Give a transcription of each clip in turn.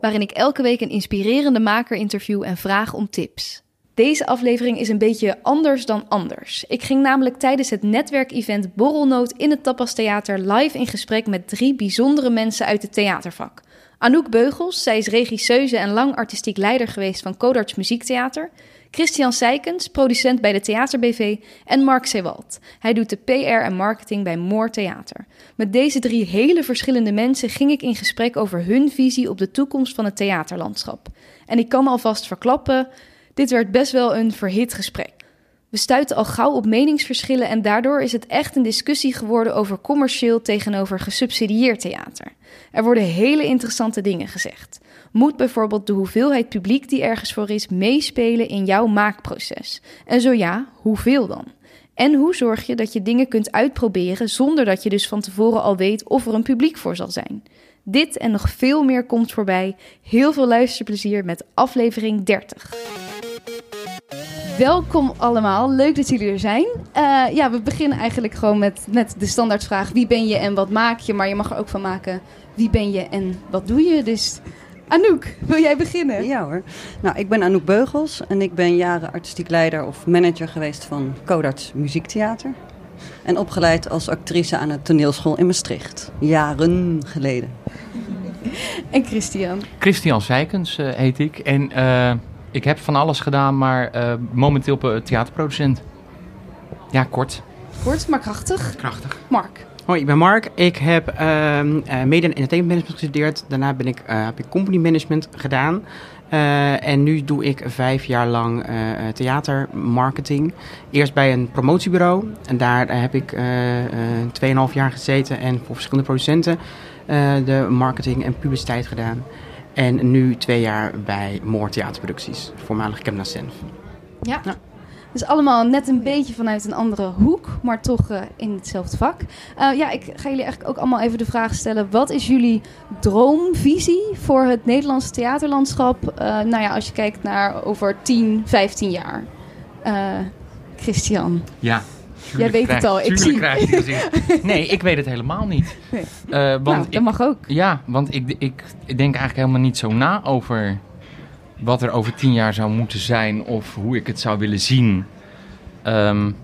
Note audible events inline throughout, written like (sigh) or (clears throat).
waarin ik elke week een inspirerende maker interview en vraag om tips. Deze aflevering is een beetje anders dan anders. Ik ging namelijk tijdens het netwerkevent Borrelnoot in het Tapas Theater live in gesprek met drie bijzondere mensen uit het theatervak. Anouk Beugels, zij is regisseuse en lang artistiek leider geweest van Codarts Muziektheater. Christian Seikens, producent bij de Theater-BV. En Mark Sewald. Hij doet de PR en marketing bij Moor Theater. Met deze drie hele verschillende mensen ging ik in gesprek over hun visie op de toekomst van het theaterlandschap. En ik kan alvast verklappen, dit werd best wel een verhit gesprek. We stuiten al gauw op meningsverschillen en daardoor is het echt een discussie geworden over commercieel tegenover gesubsidieerd theater. Er worden hele interessante dingen gezegd. Moet bijvoorbeeld de hoeveelheid publiek die ergens voor is meespelen in jouw maakproces? En zo ja, hoeveel dan? En hoe zorg je dat je dingen kunt uitproberen zonder dat je dus van tevoren al weet of er een publiek voor zal zijn? Dit en nog veel meer komt voorbij. Heel veel luisterplezier met aflevering 30. Welkom allemaal, leuk dat jullie er zijn. Uh, ja, we beginnen eigenlijk gewoon met, met de standaardvraag: wie ben je en wat maak je? Maar je mag er ook van maken: wie ben je en wat doe je? Dus Anouk, wil jij beginnen? Ja hoor. Nou, ik ben Anouk Beugels en ik ben jaren artistiek leider of manager geweest van Codarts Muziektheater. En opgeleid als actrice aan de toneelschool in Maastricht. Jaren geleden. (laughs) En Christian? Christian Zijkens uh, heet ik. En uh, ik heb van alles gedaan, maar uh, momenteel theaterproducent. Ja, kort. Kort, maar krachtig. Krachtig. Mark? Hoi, ik ben Mark. Ik heb uh, Media en Entertainment Management gestudeerd. Daarna ben ik, uh, heb ik Company Management gedaan. Uh, en nu doe ik vijf jaar lang theatermarketing. Eerst bij een promotiebureau. En daar heb ik tweeënhalf jaar gezeten en voor verschillende producenten de marketing en publiciteit gedaan. En nu twee jaar bij Moor Theaterproducties, voormalig Kemna Senf. Ja. ja. Dus allemaal net een beetje vanuit een andere hoek, maar toch uh, in hetzelfde vak. Uh, ja, ik ga jullie eigenlijk ook allemaal even de vraag stellen: wat is jullie droomvisie voor het Nederlandse theaterlandschap? Uh, nou ja, als je kijkt naar over 10, 15 jaar. Christian. Ja. Jij weet krijg, het al. Ik zie. Krijg je (laughs) nee, ik weet het helemaal niet. Nee. want nou, dat ik, mag ook. Ja, want ik, ik, ik denk eigenlijk helemaal niet zo na over wat er over tien jaar zou moeten zijn of hoe ik het zou willen zien. Um,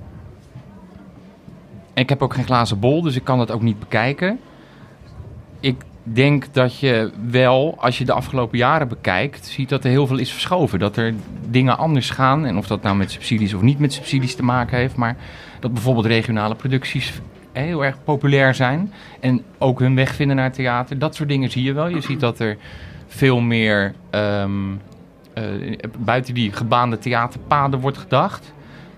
ik heb ook geen glazen bol, dus ik kan dat ook niet bekijken. Ik denk dat je wel, als je de afgelopen jaren bekijkt, ziet dat er heel veel is verschoven. Dat er dingen anders gaan. En of dat nou met subsidies of niet met subsidies te maken heeft. Maar dat bijvoorbeeld regionale producties heel erg populair zijn. En ook hun weg vinden naar theater. Dat soort dingen zie je wel. Je ziet dat er veel meer um, uh, buiten die gebaande theaterpaden wordt gedacht.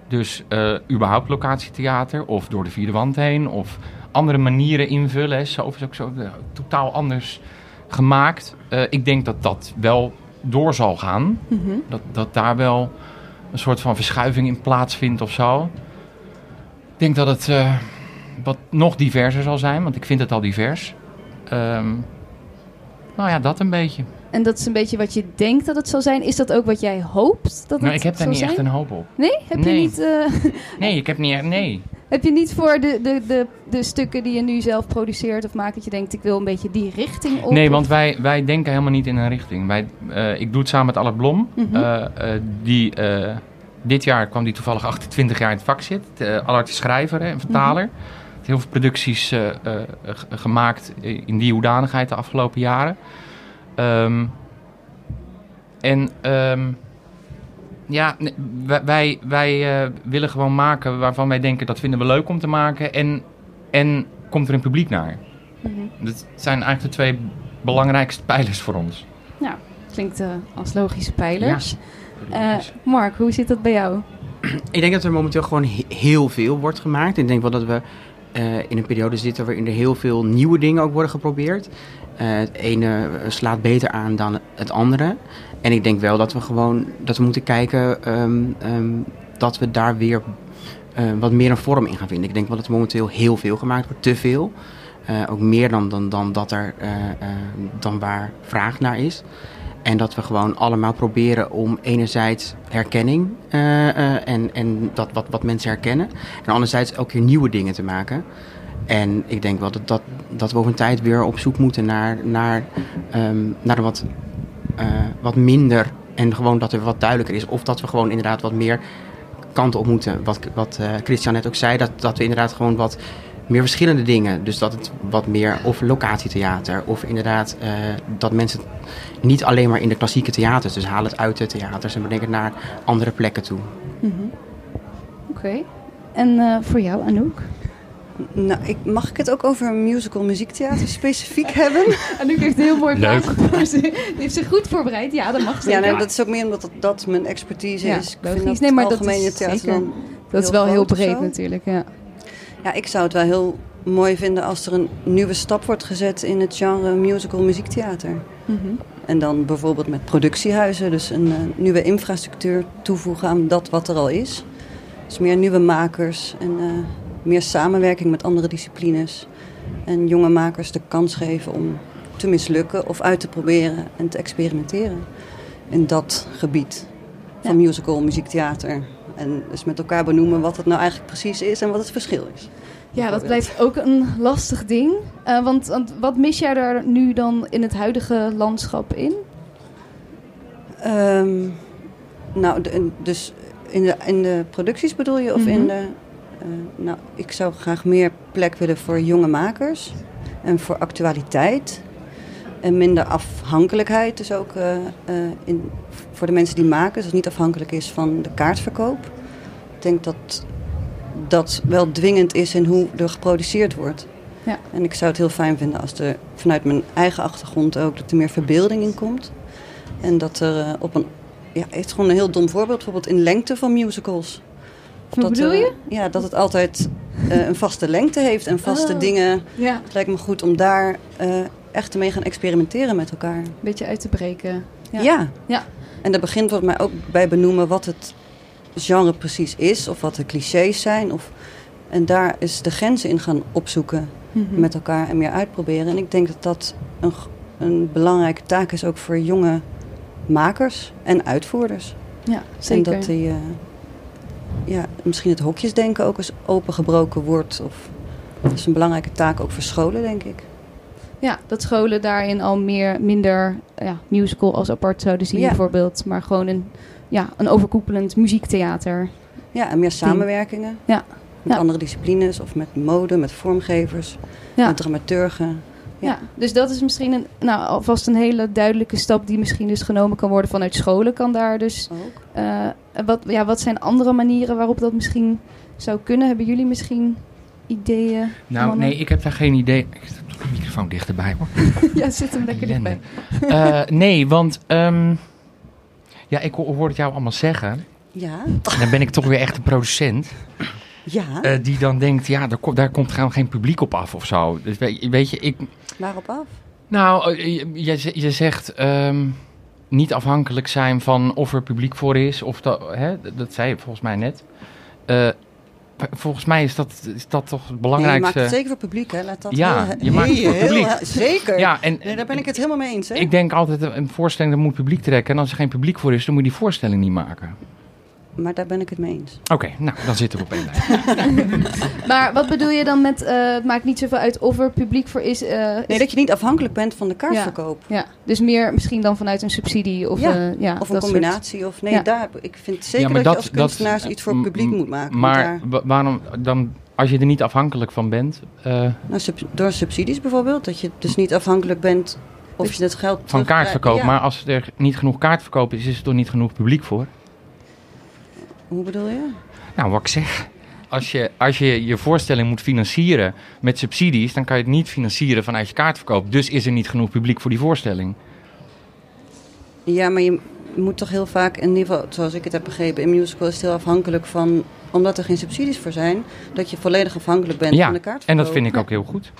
Dus uh, überhaupt locatietheater of door de vierde wand heen of andere manieren invullen. Zo is ook zo uh, totaal anders gemaakt. ik denk dat dat wel door zal gaan. Mm -hmm. dat, dat daar wel een soort van verschuiving in plaatsvindt of zo. Ik denk dat het wat nog diverser zal zijn, want ik vind het al divers. Um, nou ja, dat een beetje. En dat is een beetje wat je denkt dat het zal zijn. Is dat ook wat jij hoopt dat nou, het ik heb daar niet zijn? echt een hoop op. Nee? Heb nee. je niet... Uh... (laughs) nee, ik heb niet echt... Nee. (laughs) Heb je niet voor de, de, de, de stukken die je nu zelf produceert of maakt... dat je denkt, ik wil een beetje die richting op? Nee, want wij, wij denken helemaal niet in een richting. Wij, uh, ik doe het samen met Albert Blom. Mm -hmm. uh, die, dit jaar kwam die toevallig 28 jaar in het vak zit. Allard is schrijver en vertaler. Mm -hmm heel veel producties gemaakt in die hoedanigheid de afgelopen jaren. Um, en um, ja, wij, wij uh, willen gewoon maken waarvan wij denken dat vinden we leuk om te maken. En, en komt er een publiek naar. Mm -hmm. Dat zijn eigenlijk de twee belangrijkste pijlers voor ons. Ja, klinkt als logische pijlers. Ja, Mark, hoe zit dat bij jou? Ik denk dat er momenteel gewoon heel veel wordt gemaakt. Ik denk wel dat we eh, in een periode zitten waarin er heel veel nieuwe dingen ook worden geprobeerd. Eh, het ene slaat beter aan dan het andere. En ik denk wel dat we gewoon dat we moeten kijken ehm, dat we daar weer eh, wat meer een vorm in gaan vinden. Ik denk wel dat er momenteel heel veel gemaakt wordt, te veel. Eh, ook meer dan, dan, dan, dat er, eh, eh, dan waar vraag naar is. En dat we gewoon allemaal proberen om enerzijds herkenning eh, eh, en, en dat wat, wat mensen herkennen. En anderzijds ook weer nieuwe dingen te maken. En ik denk wel dat, dat, dat we over een tijd weer op zoek moeten naar, naar, ehm, naar wat, eh, wat minder. En gewoon dat er wat duidelijker is. Of dat we gewoon inderdaad wat meer kanten op moeten. Wat, wat eh, Christian net ook zei, dat, dat we inderdaad gewoon wat meer verschillende dingen. Dus dat het wat meer of locatietheater of inderdaad eh, dat mensen niet alleen maar in de klassieke theaters, dus haal het uit de theaters en breng het naar andere plekken toe. Oké. En voor jou, Anouk? Nou, ik, mag ik het ook over musical muziektheater specifiek (laughs) hebben? Anouk heeft een heel mooi Leuk. vraag. Ze die heeft zich goed voorbereid. Ja, dat mag Ja, zeker. nee, dat is ook meer omdat dat, dat mijn expertise Ja, is. Ik logisch. vind dat Nee, maar dat algemene is theater zeker. dan dat is wel heel breed natuurlijk, ja. Ja, ik zou het wel heel mooi vinden als er een nieuwe stap wordt gezet in het genre musical muziektheater. Mhm. En dan bijvoorbeeld met productiehuizen, dus een eh, nieuwe infrastructuur toevoegen aan dat wat er al is. Dus meer nieuwe makers en eh, meer samenwerking met andere disciplines. En jonge makers de kans geven om te mislukken of uit te proberen en te experimenteren. In dat gebied van musical muziektheater. En dus met elkaar benoemen wat het nou eigenlijk precies is en wat het verschil is. Ja, dat blijft ook een lastig ding. Eh, want, want wat mis jij daar nu dan in het huidige landschap in? Ehm, nou, de- dus in de, in de producties bedoel je? Of Mhm. in de. Eh, nou, ik zou graag meer plek willen voor jonge makers. En voor actualiteit. En minder afhankelijkheid. Dus ook eh, eh, in, voor de mensen die maken. Dus dat het niet afhankelijk is van de kaartverkoop. Ik denk dat dat wel dwingend is in hoe er geproduceerd wordt. Ja. En ik zou het heel fijn vinden als er vanuit mijn eigen achtergrond ook dat er meer verbeelding in komt. En dat er op een. Ja, het is gewoon een heel dom voorbeeld. Bijvoorbeeld in lengte van musicals. Bedoel eh, je? ja, dat het altijd eh, een vaste lengte heeft en vaste Oh. dingen. Ja, Het lijkt me goed om daar eh, echt mee gaan experimenteren met elkaar. een beetje uit te breken. Ja. Ja. Ja. En dat begint volgens mij ook bij benoemen wat het genre precies is. Of wat de clichés zijn. Of, en daar is de grenzen in gaan opzoeken Mhm. met elkaar en meer uitproberen. En ik denk dat dat een, een belangrijke taak is ook voor jonge makers en uitvoerders. Ja, zeker. En dat die, ja, misschien het hokjesdenken ook eens opengebroken wordt. Of, dat is een belangrijke taak ook voor scholen, denk ik. Ja, dat scholen daarin al meer, minder ja, musical als apart zouden zien Ja. bijvoorbeeld. Maar gewoon een, ja, een overkoepelend muziektheater. Ja, en meer samenwerkingen Ja. met Ja. andere disciplines of met mode, met vormgevers, met dramaturgen. Ja. Ja. dus dat is misschien een, nou, alvast een hele duidelijke stap die misschien dus genomen kan worden vanuit scholen. Kan daar dus, Ook. eh, wat, ja, wat zijn andere manieren waarop dat misschien zou kunnen? Hebben jullie misschien ideeën? Nou, mannen? nee, ik heb daar geen idee. Ik zet toch de microfoon dichterbij hoor. (laughs) ja, zit hem lekker dichtbij. Eh, nee, want ehm, ja, ik ho- hoor het jou allemaal zeggen. Ja, En dan ben ik toch weer echt een producent. Ja. eh, die dan denkt, ja, daar, ko- daar komt gewoon geen publiek op af of zo. Dus weet, weet je, ik... waarop af? Nou, eh, je, je, zegt ehm, niet afhankelijk zijn van of er publiek voor is. Of dat, hè, dat zei je volgens mij net. Eh, volgens mij is dat, is dat toch het Nee, je belangrijkste. maakt het zeker voor publiek, hè? Laat dat Ja, heel, je maakt het voor publiek. heel- zeker. ja, en Nee, daar ben ik het helemaal mee eens, hè? ik denk altijd, een voorstelling, daar moet publiek trekken. En als er geen publiek voor is, dan moet je die voorstelling niet maken. Maar daar ben ik het mee eens. Oké, nou, dan zitten we op één lijn. (laughs) Maar wat bedoel je dan met, eh, het maakt niet zoveel uit of er publiek voor is? eh, Nee, is- dat je niet afhankelijk bent van de kaartverkoop. Ja, dus meer misschien dan vanuit een subsidie of, Ja, ja, Of dat een soort- combinatie. Of nee, Ja. daar, ik vind zeker Ja, dat, dat- je als kunstenaars dat- iets voor m- publiek moet maken. Maar daar- waarom dan, als je er niet afhankelijk van bent, eh, nou, sub- door subsidies bijvoorbeeld. Dat je dus niet afhankelijk bent of je het geld... van terugkrijgt. kaartverkoop. Ja. Maar als er niet genoeg kaartverkoop is, is er toch niet genoeg publiek voor? Hoe bedoel je? Nou, wat ik zeg. Als je, als je je voorstelling moet financieren met subsidies, dan kan je het niet financieren vanuit je kaartverkoop. Dus is er niet genoeg publiek voor die voorstelling. Ja, maar je, moet toch heel vaak, in ieder geval zoals ik het heb begrepen, in musical is het heel afhankelijk van, omdat er geen subsidies voor zijn, dat je volledig afhankelijk bent Ja, van de kaart. En dat vind ik ook heel goed.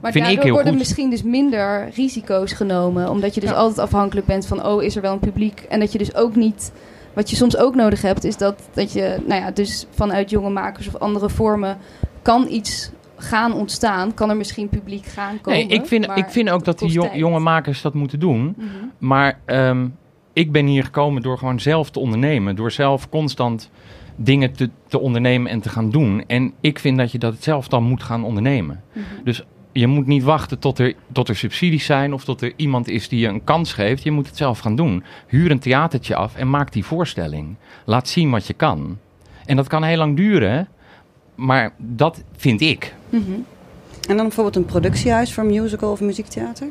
Maar Vind ik daardoor heel worden goed. misschien dus minder risico's genomen. Omdat je dus Ja. altijd afhankelijk bent van, oh, is er wel een publiek? En dat je dus ook niet... Wat je soms ook nodig hebt, is dat, dat je, nou ja, dus vanuit jonge makers of andere vormen kan iets gaan ontstaan. Kan er misschien publiek gaan komen. Nee, ik vind, ik vind ook dat die jong- jonge makers dat moeten doen. Mhm. Maar ehm, ik ben hier gekomen door gewoon zelf te ondernemen. Door zelf constant dingen te, te ondernemen en te gaan doen. En ik vind dat je dat zelf dan moet gaan ondernemen. Mhm. Dus je moet niet wachten tot er, tot er subsidies zijn of tot er iemand is die je een kans geeft. Je moet het zelf gaan doen. Huur een theatertje af en maak die voorstelling. Laat zien wat je kan. En dat kan heel lang duren, maar dat vind ik. Mhm. En dan bijvoorbeeld een productiehuis voor musical of muziektheater?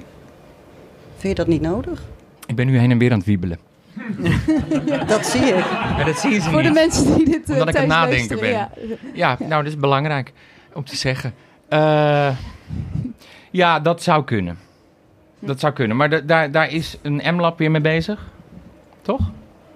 Vind je dat niet nodig? Ik ben nu heen en weer aan het wiebelen. (laughs) Dat zie ik. Maar dat zien ze Voor de mensen die dit uh, Omdat ik aan het nadenken ben. Ja. Ja, nou, dat is belangrijk om te zeggen. Eh, ja, dat zou kunnen. Dat zou kunnen. Maar da- daar, daar is een M-lab weer mee bezig. Toch?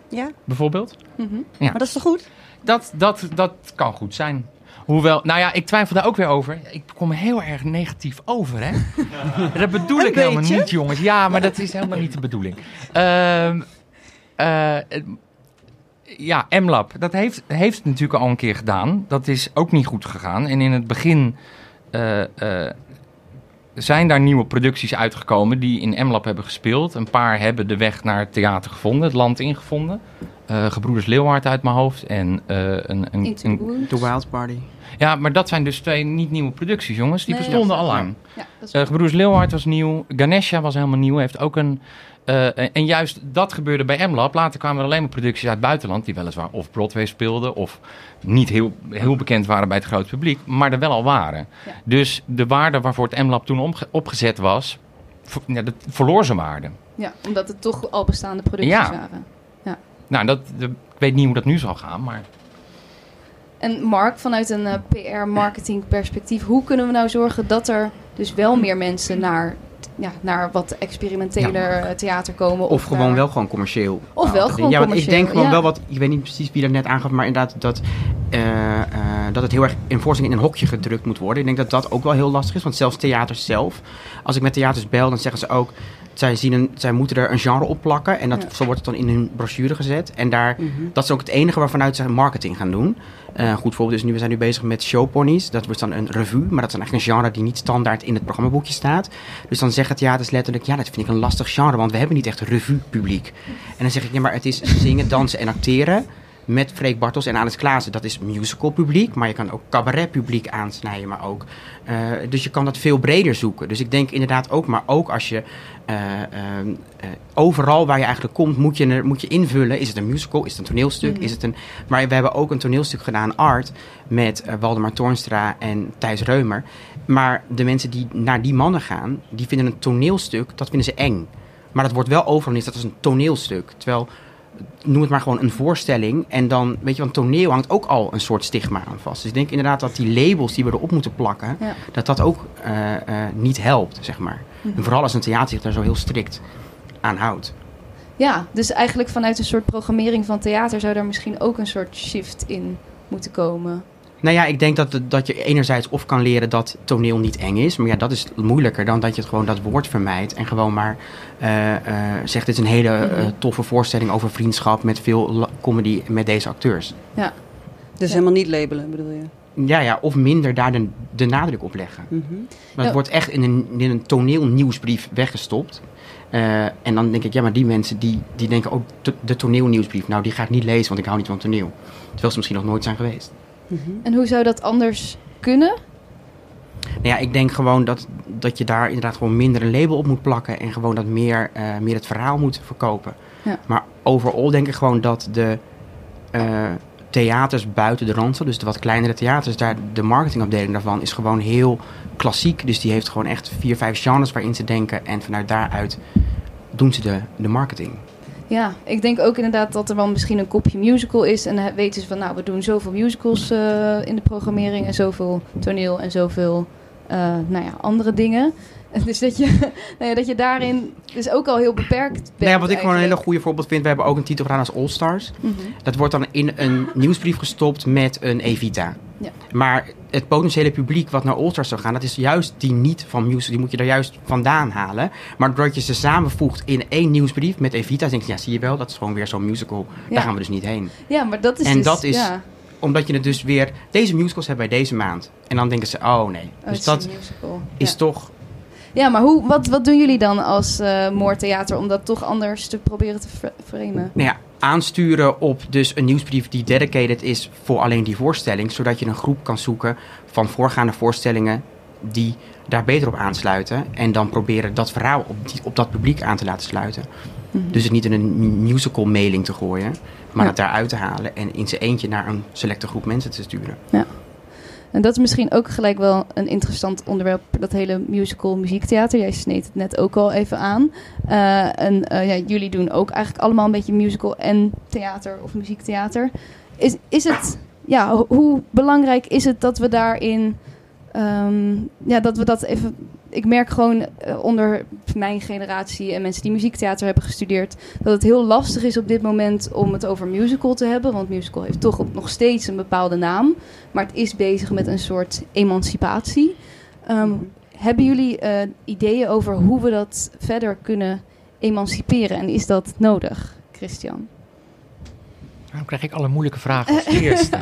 Ja, Bijvoorbeeld. Mhm. Ja. maar dat is toch goed? Dat, dat, dat kan goed zijn. Hoewel, nou ja, ik twijfel daar ook weer over. Ik kom heel erg negatief over, hè? (laughs) Dat bedoel Een ik helemaal niet, jongens. Ja, maar dat is helemaal niet de bedoeling. Ehm, eh, het- ja, MLab, dat heeft, heeft het natuurlijk al een keer gedaan. Dat is ook niet goed gegaan. En in het begin zijn daar nieuwe producties uitgekomen die in MLab hebben gespeeld. Een paar hebben de weg naar het theater gevonden, het land ingevonden. Eh Gebroeders Leeuwhard uit mijn hoofd en eh, een, een, Into the een Wound. The Wild Party. ja, maar dat zijn dus twee niet nieuwe producties, jongens. Die Nee, bestonden ja. al lang. Ja, dat is Eh Gebroeders Leeuwhard was nieuw. Ganesha was helemaal nieuw. Heeft ook een... eh, en juist dat gebeurde bij MLab. Later kwamen er alleen maar producties uit het buitenland... die weliswaar of Broadway speelden... of niet heel, heel bekend waren bij het grote publiek... maar er wel al waren. Ja. Dus de waarde waarvoor het MLab toen opgezet was... ja, dat verloor zijn waarde. Ja, omdat het toch al bestaande producties Ja. waren. Nou, dat, ik weet niet hoe dat nu zal gaan, maar... En Mark, vanuit een eh, PR-marketing perspectief, hoe kunnen we nou zorgen dat er dus wel meer mensen naar, ja, naar wat experimenteler eh, theater komen? Of gewoon wel gewoon commercieel. Of wel gewoon Ja, want ik denk gewoon ja. wel wat... Ik weet niet precies wie dat net aangaf, maar inderdaad dat, eh, eh, dat het heel erg in voorstelling in een hokje gedrukt moet worden. Ik denk dat dat ook wel heel lastig is, want zelfs theaters zelf... Als ik met theaters bel, dan zeggen ze ook... Zij, zien een, zij moeten er een genre op plakken en dat, Ja. zo wordt het dan in hun brochure gezet. En daar, Mhm. dat is ook het enige waarvanuit ze marketing gaan doen. Eh, een goed voorbeeld is nu, we zijn nu bezig met showponies. Dat wordt dan een revue, maar dat is dan eigenlijk een genre die niet standaard in het programmaboekje staat. Dus dan zeggen theaters letterlijk, ja, dat vind ik een lastig genre, want we hebben niet echt revue publiek. En dan zeg ik, ja, maar het is zingen, dansen en acteren met Freek Bartels en Alice Klaassen. Dat is musical publiek, maar je kan ook cabaret publiek aansnijden, maar ook... eh, dus je kan dat veel breder zoeken. Dus ik denk inderdaad ook, maar ook als je eh, eh, overal waar je eigenlijk komt, moet je, er- moet je invullen. Is het een musical? Is het een toneelstuk? Mhm. Is het een... Maar we hebben ook een toneelstuk gedaan, Art, met Waldemar Toornstra en Thijs Reumer. Maar de mensen die naar die mannen gaan, die vinden een toneelstuk, dat vinden ze eng. Maar dat wordt wel overal is dat is een toneelstuk. Terwijl, noem het maar gewoon een voorstelling. En dan, weet je, want toneel hangt ook al een soort stigma aan vast. Dus ik denk inderdaad dat die labels die we erop moeten plakken, Ja. dat dat ook eh, eh, niet helpt, zeg maar. Mhm. En vooral als een theater zich daar zo heel strikt aan houdt. Ja, dus eigenlijk vanuit een soort programmering van theater zou daar misschien ook een soort shift in moeten komen. Nou ja, ik denk dat, dat je enerzijds of kan leren dat toneel niet eng is. Maar ja, dat is moeilijker dan dat je het gewoon dat woord vermijdt. En gewoon maar eh, eh, zegt, dit is een hele eh, Mhm. toffe voorstelling over vriendschap met veel comedy met deze acteurs. Dus helemaal niet labelen, bedoel je? Ja, ja, of minder daar de, de nadruk op leggen. Mhm. Maar Ja. het wordt echt in een, in een toneelnieuwsbrief weggestopt. En dan denk ik, ja, maar die mensen die, die denken ook, de, de toneelnieuwsbrief, nou die ga ik niet lezen, want ik hou niet van toneel. Terwijl ze misschien nog nooit zijn geweest. Mhm. En hoe zou dat anders kunnen? Nou ja, ik denk gewoon dat, dat je daar inderdaad gewoon minder een label op moet plakken en gewoon dat meer, eh, meer het verhaal moet verkopen. Ja. Maar overal denk ik gewoon dat de eh, theaters buiten de Randstad, dus de wat kleinere theaters, daar, de marketingafdeling daarvan is gewoon heel klassiek. Dus die heeft gewoon echt vier, vijf genres waarin ze denken en vanuit daaruit doen ze de, de marketing. Ja, ik denk ook inderdaad dat er wel misschien een kopje musical is. En dan weten ze van, nou, we doen zoveel musicals eh, in de programmering en zoveel toneel en zoveel, eh, nou ja, andere dingen. (laughs) Dus dat je, (laughs) nou ja, dat je daarin dus ook al heel beperkt bent. Nou ja, wat ik gewoon een hele goede voorbeeld vind, we hebben ook een titel gedaan als All Stars. Mhm. Dat wordt dan in een nieuwsbrief gestopt met een Evita. Ja. Maar het potentiële publiek wat naar All Stars zou gaan, dat is juist die niet van musical. Die moet je er juist vandaan halen. Maar doordat je ze samenvoegt in één nieuwsbrief met Evita, denk je, ja, zie je wel, dat is gewoon weer zo'n musical. Ja. Daar gaan we dus niet heen. Ja, maar dat is En dus, dat is- Omdat je het dus weer, deze musicals hebben wij deze maand. En dan denken ze, oh nee. oh, dus is dat is toch Ja, maar hoe, wat, wat doen jullie dan als eh moordtheater om dat toch anders te proberen te fr- framen? nou ja, aansturen op dus een nieuwsbrief die dedicated is voor alleen die voorstelling. Zodat je een groep kan zoeken van voorgaande voorstellingen die daar beter op aansluiten. En dan proberen dat verhaal op, die, op dat publiek aan te laten sluiten. Mhm. Dus het niet in een musical mailing te gooien, maar Ja. het daaruit te halen en in zijn eentje naar een selecte groep mensen te sturen. En dat is misschien ook gelijk wel een interessant onderwerp, dat hele musical muziektheater. Jij sneed het net ook al even aan. Eh, en eh, ja, jullie doen ook eigenlijk allemaal een beetje musical en theater of muziektheater. Is, is het, ja, ho- hoe belangrijk is het dat we daarin, ehm, ja, dat we dat even... Ik merk gewoon eh, onder mijn generatie en mensen die muziektheater hebben gestudeerd, dat het heel lastig is op dit moment om het over musical te hebben. Want musical heeft toch nog steeds een bepaalde naam. Maar het is bezig met een soort emancipatie. Ehm, hebben jullie eh, ideeën over hoe we dat verder kunnen emanciperen? En is dat nodig, Christian? Waarom krijg ik alle moeilijke vragen als (laughs) eerste?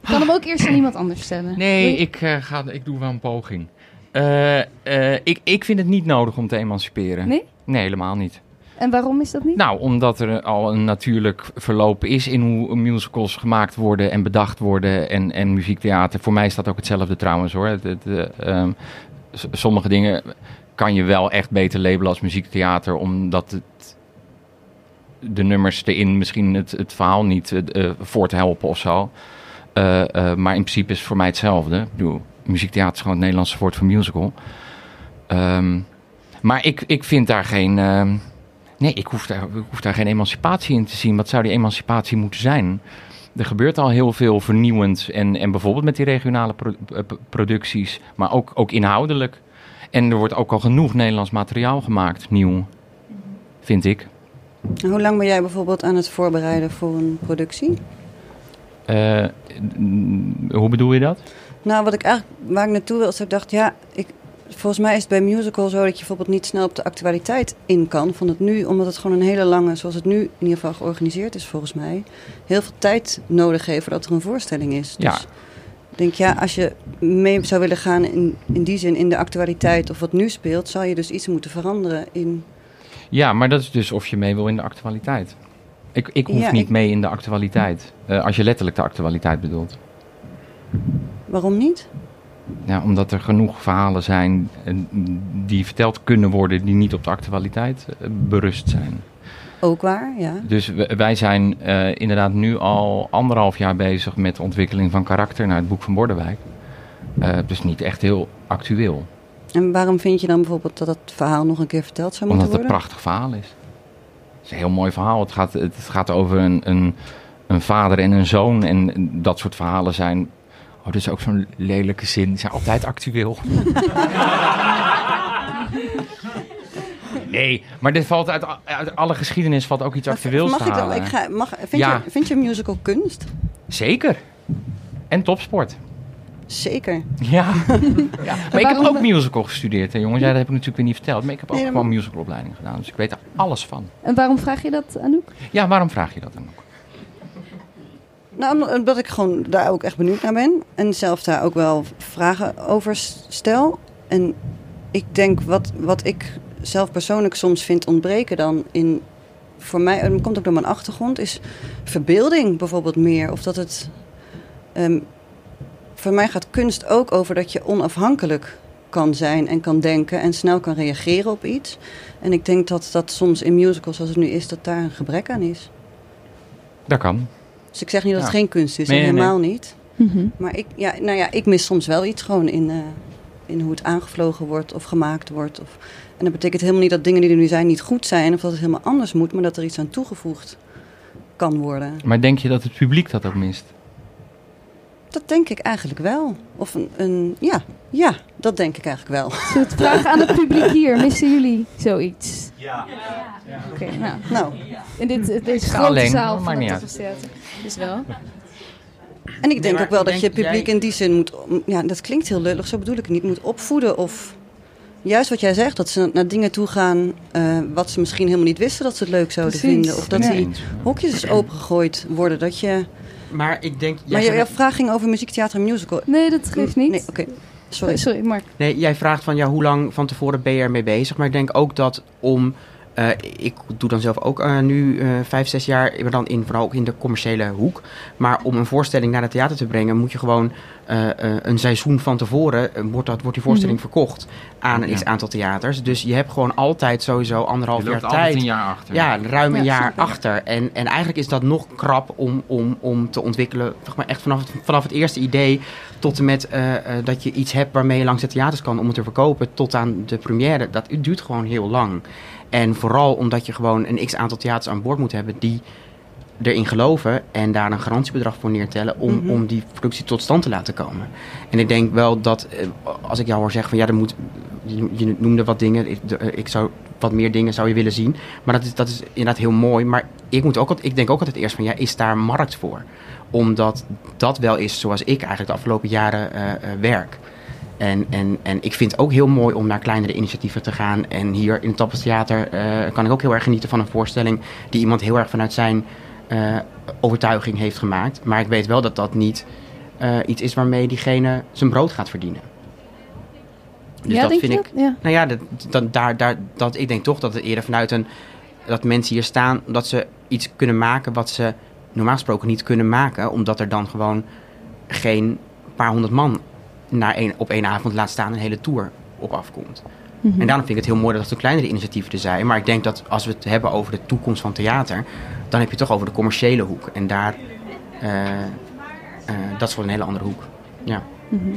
Ik kan hem ook eerst aan iemand anders stellen. Nee, ik, eh, ga, ik doe wel een poging. Eh, eh, ik, ik vind het niet nodig om te emanciperen. Nee? Nee, helemaal niet. En waarom is dat niet? Nou, omdat er al een natuurlijk verloop is in hoe musicals gemaakt worden en bedacht worden en, en muziektheater. Voor mij is dat ook hetzelfde trouwens hoor. Het, het, eh, ehm, sommige dingen kan je wel echt beter labelen als muziektheater, omdat het, de nummers erin misschien het, het verhaal niet voor te helpen of zo. Maar in principe is het voor mij hetzelfde. Ik bedoel, muziektheater is gewoon het Nederlandse woord voor musical. Ehm, maar ik, ik vind daar geen. ehm, nee, ik hoef, daar, ik hoef daar geen emancipatie in te zien. Wat zou die emancipatie moeten zijn? Er gebeurt al heel veel vernieuwend. En, en bijvoorbeeld met die regionale pro- eh, producties, maar ook, ook inhoudelijk. En er wordt ook al genoeg Nederlands materiaal gemaakt, nieuw. Vind ik. Hoe lang ben jij bijvoorbeeld aan het voorbereiden voor een productie? Eh, hoe bedoel je dat? Nou, wat ik eigenlijk, waar ik naartoe wil, is dat ik dacht, ja, ik, volgens mij is het bij musical zo dat je bijvoorbeeld niet snel op de actualiteit in kan van het nu, omdat het gewoon een hele lange, zoals het nu in ieder geval georganiseerd is volgens mij, heel veel tijd nodig heeft voordat er een voorstelling is. Ja. Dus ik denk, ja, als je mee zou willen gaan in, in die zin in de actualiteit of wat nu speelt, zal je dus iets moeten veranderen in... Ja, maar dat is dus of je mee wil in de actualiteit. Ik, ik hoef Ja, niet ik- mee in de actualiteit. Eh, als je letterlijk de actualiteit bedoelt. Waarom niet? Ja, omdat er genoeg verhalen zijn eh, die verteld kunnen worden die niet op de actualiteit eh, berust zijn. Ook waar, ja. Dus wij zijn eh, inderdaad nu al anderhalf jaar bezig met de ontwikkeling van karakter naar het boek van Bordewijk. Eh, dus niet echt heel actueel. En waarom vind je dan bijvoorbeeld dat het verhaal nog een keer verteld zou Omdat moeten het een worden? prachtig verhaal is. Het is een heel mooi verhaal. Het gaat, het gaat over een, een, een vader en een zoon. En dat soort verhalen zijn. Oh, dat is ook zo'n lelijke zin. Die zijn altijd actueel. (laughs) nee, maar dit valt uit, uit alle geschiedenis valt ook iets actueels mag te ik dan, halen. ik ga, mag, vind, Ja. je, vind je musical kunst? Zeker. En topsport. Zeker. Ja. (laughs) ja. Maar ik heb ook musical gestudeerd, hè, jongens. Ja, dat heb ik natuurlijk weer niet verteld. Maar ik heb ook Nee, gewoon musicalopleiding gedaan. Dus ik weet er alles van. En waarom vraag je dat, Anouk? Ja, waarom vraag je dat dan ook? Nou, omdat ik gewoon daar ook echt benieuwd naar ben. En zelf daar ook wel vragen over stel. En ik denk wat, wat ik zelf persoonlijk soms vind ontbreken dan in... Voor mij, en dat komt ook door mijn achtergrond, is verbeelding bijvoorbeeld meer. Of dat het... ehm, voor mij gaat kunst ook over dat je onafhankelijk kan zijn en kan denken en snel kan reageren op iets. En ik denk dat dat soms in musicals zoals het nu is, dat daar een gebrek aan is. Dat kan. Dus ik zeg niet dat het Ja. geen kunst is, Nee, nee, helemaal niet. Mhm. Maar ik, ja, nou ja, ik mis soms wel iets gewoon in, eh, in hoe het aangevlogen wordt of gemaakt wordt. Of, en dat betekent helemaal niet dat dingen die er nu zijn niet goed zijn of dat het helemaal anders moet, maar dat er iets aan toegevoegd kan worden. Maar denk je dat het publiek dat ook mist? Dat denk ik eigenlijk wel. Of een, een ja, ja, dat denk ik eigenlijk wel. Zullen we het vragen aan het publiek hier? Missen jullie zoiets? Ja. Oké, nou. Nou, In dit, deze grote alleen, zaal maar van het. Theater. Dus wel. en ik denk ook wel dat je publiek jij- in die zin moet... Ja, dat klinkt heel lullig, zo bedoel ik het niet. Moet opvoeden of... Juist wat jij zegt, dat ze naar dingen toe gaan... eh, wat ze misschien helemaal niet wisten dat ze het leuk zouden Precies. vinden. Of dat Ja. die hokjes eens opengegooid worden. Dat je... Maar ik denk... jij Maar je, jouw vraag ging over muziek, theater en musical. Nee, dat geeft niet. Nee, oké. Sorry. (laughs) Sorry, Mark. Nee, jij vraagt van ja, hoe lang van tevoren ben je ermee bezig? Maar ik denk ook dat om. Eh, ik doe dan zelf ook eh, nu eh, vijf, zes jaar, maar dan in, vooral ook in de commerciële hoek. Maar om een voorstelling naar het theater te brengen, moet je gewoon eh, eh, een seizoen van tevoren, wordt, dat, wordt die voorstelling verkocht aan een Ja. aantal theaters. Dus je hebt gewoon altijd sowieso anderhalf Je jaar tijd. een jaar achter. Ja, ruim een Ja, jaar super. achter. En, en eigenlijk is dat nog krap om, om, om te ontwikkelen. Zeg maar echt vanaf het, vanaf het eerste idee tot en met eh, eh, dat je iets hebt waarmee je langs de theaters kan om het te verkopen. Tot aan de première. Dat duurt gewoon heel lang. En vooral omdat je gewoon een x aantal theaters aan boord moet hebben die erin geloven en daar een garantiebedrag voor neertellen om, Mhm. om die productie tot stand te laten komen. En ik denk wel dat, eh, als ik jou hoor zeggen van ja, er moet, je, je noemde wat dingen, ik, eh, ik zou wat meer dingen zou je willen zien, maar dat is, dat is inderdaad heel mooi. Maar ik, moet ook, ik denk ook altijd eerst van ja, is daar markt voor? Omdat dat wel is zoals ik eigenlijk de afgelopen jaren eh, werk. En, en, en ik vind het ook heel mooi om naar kleinere initiatieven te gaan. En hier in het Tappelstheater eh kan ik ook heel erg genieten van een voorstelling die iemand heel erg vanuit zijn eh, overtuiging heeft gemaakt. Maar ik weet wel dat dat niet eh, iets is waarmee diegene zijn brood gaat verdienen. Dus ja, dat denk vind ik. dat? Ja. Nou ja, dat, dat, daar, daar, dat, ik denk toch dat het eerder vanuit een. dat mensen hier staan omdat ze iets kunnen maken wat ze normaal gesproken niet kunnen maken. Omdat er dan gewoon geen paar honderd man naar één, op één avond laat staan een hele tour op afkomt. Mhm. En daarom vind ik het heel mooi dat er kleinere initiatieven er zijn. Maar ik denk dat als we het hebben over de toekomst van theater, dan heb je het toch over de commerciële hoek. En daar, eh, eh, dat is wel een hele andere hoek. Ja. Mhm.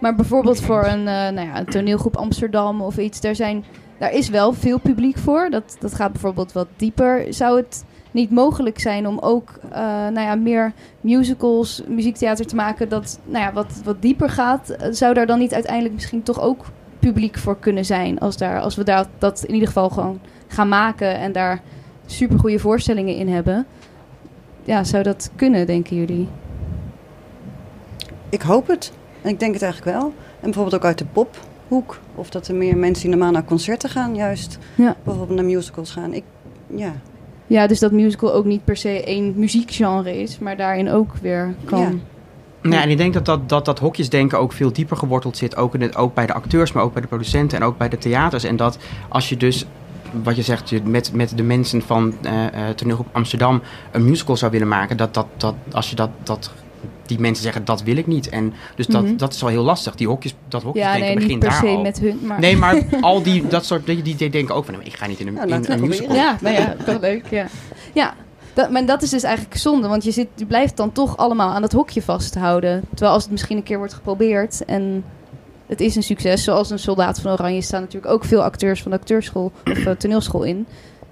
Maar bijvoorbeeld voor een, eh, nou ja, een toneelgroep Amsterdam of iets, daar, zijn, daar is wel veel publiek voor. Dat, dat gaat bijvoorbeeld wat dieper. Zou het niet mogelijk zijn om ook eh, nou ja, meer musicals, muziektheater te maken dat nou ja, wat, wat dieper gaat? Eh, Zou daar dan niet uiteindelijk misschien toch ook publiek voor kunnen zijn? Als, daar, als we daar, dat in ieder geval gewoon gaan maken en daar supergoeie voorstellingen in hebben. Ja, zou dat kunnen, denken jullie? Ik hoop het. En ik denk het eigenlijk wel. En bijvoorbeeld ook uit de pophoek. Of dat er meer mensen die normaal naar concerten gaan, juist Ja. bijvoorbeeld naar musicals gaan. Ik, ja. Ja, dus dat musical ook niet per se één muziekgenre is, maar daarin ook weer kan. Ja. Nou ja, en ik denk dat dat, dat, dat hokjesdenken ook veel dieper geworteld zit. Ook, in het, ook bij de acteurs, maar ook bij de producenten en ook bij de theaters. En dat als je dus, wat je zegt, je met, met de mensen van eh eh toneelgroep Amsterdam een musical zou willen maken. Dat, dat, dat als je dat, dat die mensen zeggen, dat wil ik niet. En dus dat, Mhm. dat is wel heel lastig. Die hokjes, dat Ja, hokjesdenken nee, per daar se al. met hun, maar... Nee, maar (laughs) al die, dat soort, die, die denken ook van, nee, ik ga niet in een, Ja, in een musical. Ja, nou ja, toch leuk, ja. Ja, dat, maar dat is dus eigenlijk zonde, want je, zit, je blijft dan toch allemaal aan dat hokje vasthouden. Terwijl als het misschien een keer wordt geprobeerd en het is een succes, zoals een Soldaat van Oranje staan natuurlijk ook veel acteurs van de acteurschool of eh, toneelschool in,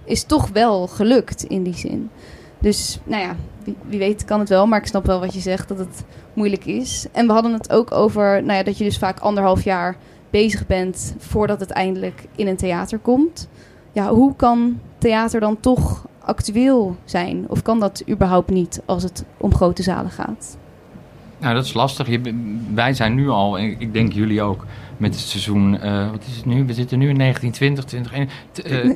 is toch wel gelukt in die zin. Dus, nou ja, wie, wie weet kan het wel, maar ik snap wel wat je zegt, dat het moeilijk is. En we hadden het ook over nou ja, dat je dus vaak anderhalf jaar bezig bent voordat het eindelijk in een theater komt. Ja, hoe kan theater dan toch actueel zijn? Of kan dat überhaupt niet als het om grote zalen gaat? Nou, dat is lastig. Wij zijn nu al, en ik denk jullie ook, met het seizoen, eh, wat is het nu? We zitten nu in 1920, 20, eh,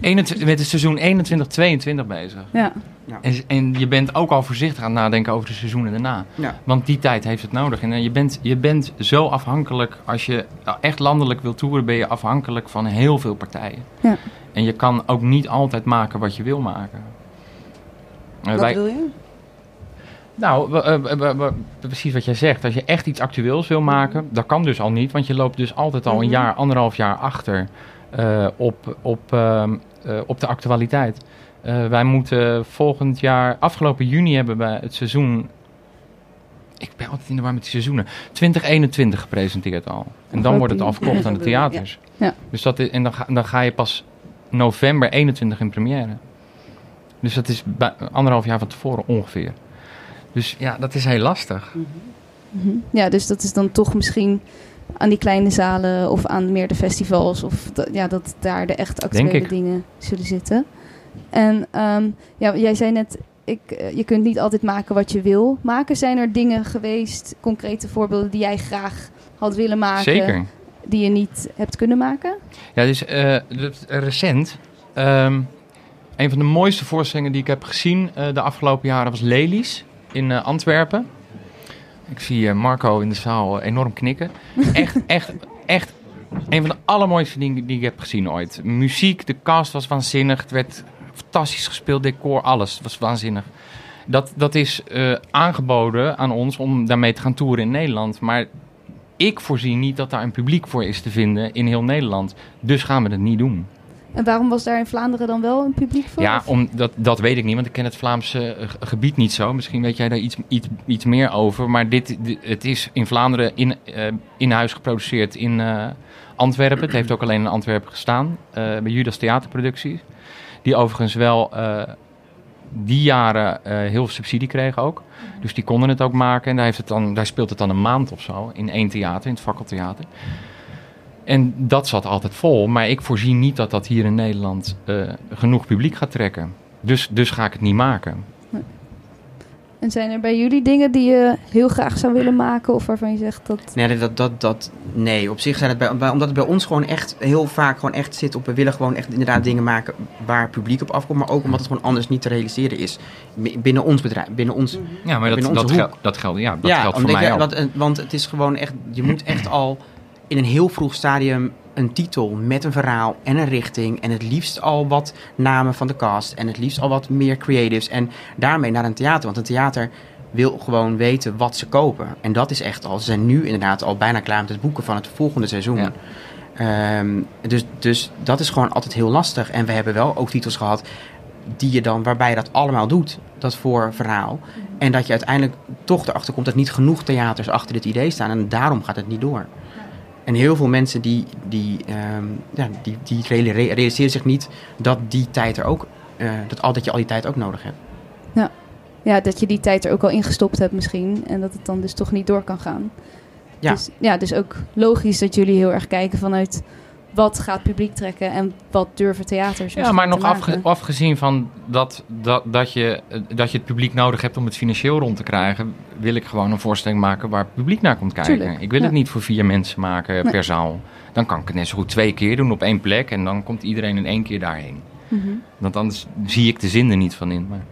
21, (laughs) met het seizoen 21, 22 bezig. Ja, En, en je bent ook al voorzichtig aan het nadenken over de seizoenen daarna. Ja. Want die tijd heeft het nodig. En eh, je bent, je bent zo afhankelijk, als je echt landelijk wil toeren, ben je afhankelijk van heel veel partijen. Ja. En je kan ook niet altijd maken wat je wil maken. Eh, Wat wij- bedoel je? Nou, eh, precies wat jij zegt. Als je echt iets actueels wil maken, dat kan dus al niet. Want je loopt dus altijd al een Mhm. jaar, anderhalf jaar achter eh, op, op, ehm, eh, op de actualiteit. Wij moeten volgend jaar, afgelopen juni hebben we het seizoen... Ik ben altijd in de war met die seizoenen. 2021 gepresenteerd al. En dan wordt het al verkocht aan de (laughs) theaters. Ja. Dus dat is, en dan ga, dan ga je pas november 21 in première. Dus dat is bij- anderhalf jaar van tevoren ongeveer. Dus ja, dat is heel lastig. Mhm. Ja, dus dat is dan toch misschien aan die kleine zalen of aan meer de festivals. Of dat, ja, dat daar de echt actuele dingen zullen zitten. En ehm, ja, jij zei net, ik, eh, je kunt niet altijd maken wat je wil maken. Zijn er dingen geweest, concrete voorbeelden die jij graag had willen maken, Zeker. die je niet hebt kunnen maken? Ja, dus eh, recent. ehm, een van de mooiste voorstellingen die ik heb gezien eh, de afgelopen jaren was Lelies in eh, Antwerpen. Ik zie eh, Marco in de zaal enorm knikken. (laughs) Echt, echt, echt een van de allermooiste dingen die ik heb gezien ooit. Muziek, de cast was waanzinnig. Het werd fantastisch gespeeld, decor, alles was waanzinnig. Dat, dat is eh, aangeboden aan ons om daarmee te gaan toeren in Nederland. Maar ik voorzie niet dat daar een publiek voor is te vinden in heel Nederland. Dus gaan we het niet doen. En waarom was daar in Vlaanderen dan wel een publiek voor? Ja, om, dat, dat weet ik niet, want ik ken het Vlaamse eh, ge- gebied niet zo. Misschien weet jij daar iets, iets, iets meer over. Maar dit, di- het is in Vlaanderen in, eh, in huis geproduceerd in eh, Antwerpen. Het heeft ook alleen in Antwerpen gestaan, bij Judas Theaterproducties. Die overigens wel die jaren heel veel subsidie kregen ook. Dus die konden het ook maken. En daar, heeft het dan, daar speelt het dan een maand of zo in één theater, in het fakkeltheater. En dat zat altijd vol. Maar ik voorzie niet dat dat hier in Nederland eh, genoeg publiek gaat trekken. Dus, dus ga ik het niet maken. En zijn er bij jullie dingen die je heel graag zou willen maken? Of waarvan je zegt dat... Nee, dat, dat, dat, nee, op zich zijn het bij, bij- omdat het bij ons gewoon echt heel vaak gewoon echt zit op. We willen gewoon echt inderdaad dingen maken waar publiek op afkomt. Maar ook omdat het gewoon anders niet te realiseren is. Binnen ons bedrijf, binnen ons. Ja, maar dat, dat, gel- dat geldt, ja, dat ja, geldt voor mij ook. want, want het is gewoon echt. Je moet echt al in een heel vroeg stadium een titel met een verhaal en een richting. En het liefst al wat namen van de cast. En het liefst al wat meer creatives. En daarmee naar een theater. Want een theater wil gewoon weten wat ze kopen. En dat is echt al. Ze zijn nu inderdaad al bijna klaar met het boeken van het volgende seizoen. Ja. Ehm, dus, dus dat is gewoon altijd heel lastig. En we hebben wel ook titels gehad die je dan, waarbij je dat allemaal doet, dat voor verhaal. En dat je uiteindelijk toch erachter komt dat niet genoeg theaters achter dit idee staan. En daarom gaat het niet door. En heel veel mensen die, die, ehm, ja, die, die reali- realiseren zich niet dat die tijd er ook, eh, dat, al, dat je al die tijd ook nodig hebt. Ja, dat je die tijd er ook al ingestopt hebt misschien. En dat het dan dus toch niet door kan gaan. Ja. Dus, ja, dus ook logisch dat jullie heel erg kijken vanuit... wat gaat publiek trekken en wat durven theaters Ja, maar te nog afge- afgezien van dat, dat, dat, je, dat je het publiek nodig hebt om het financieel rond te krijgen, wil ik gewoon een voorstelling maken waar het publiek naar komt kijken. Tuurlijk, ik wil ja. het niet voor vier mensen maken Nee. per zaal. Dan kan ik het net zo goed twee keer doen op één plek en dan komt iedereen in één keer daarheen. Mhm. Want anders zie ik de zin er niet van in. Maar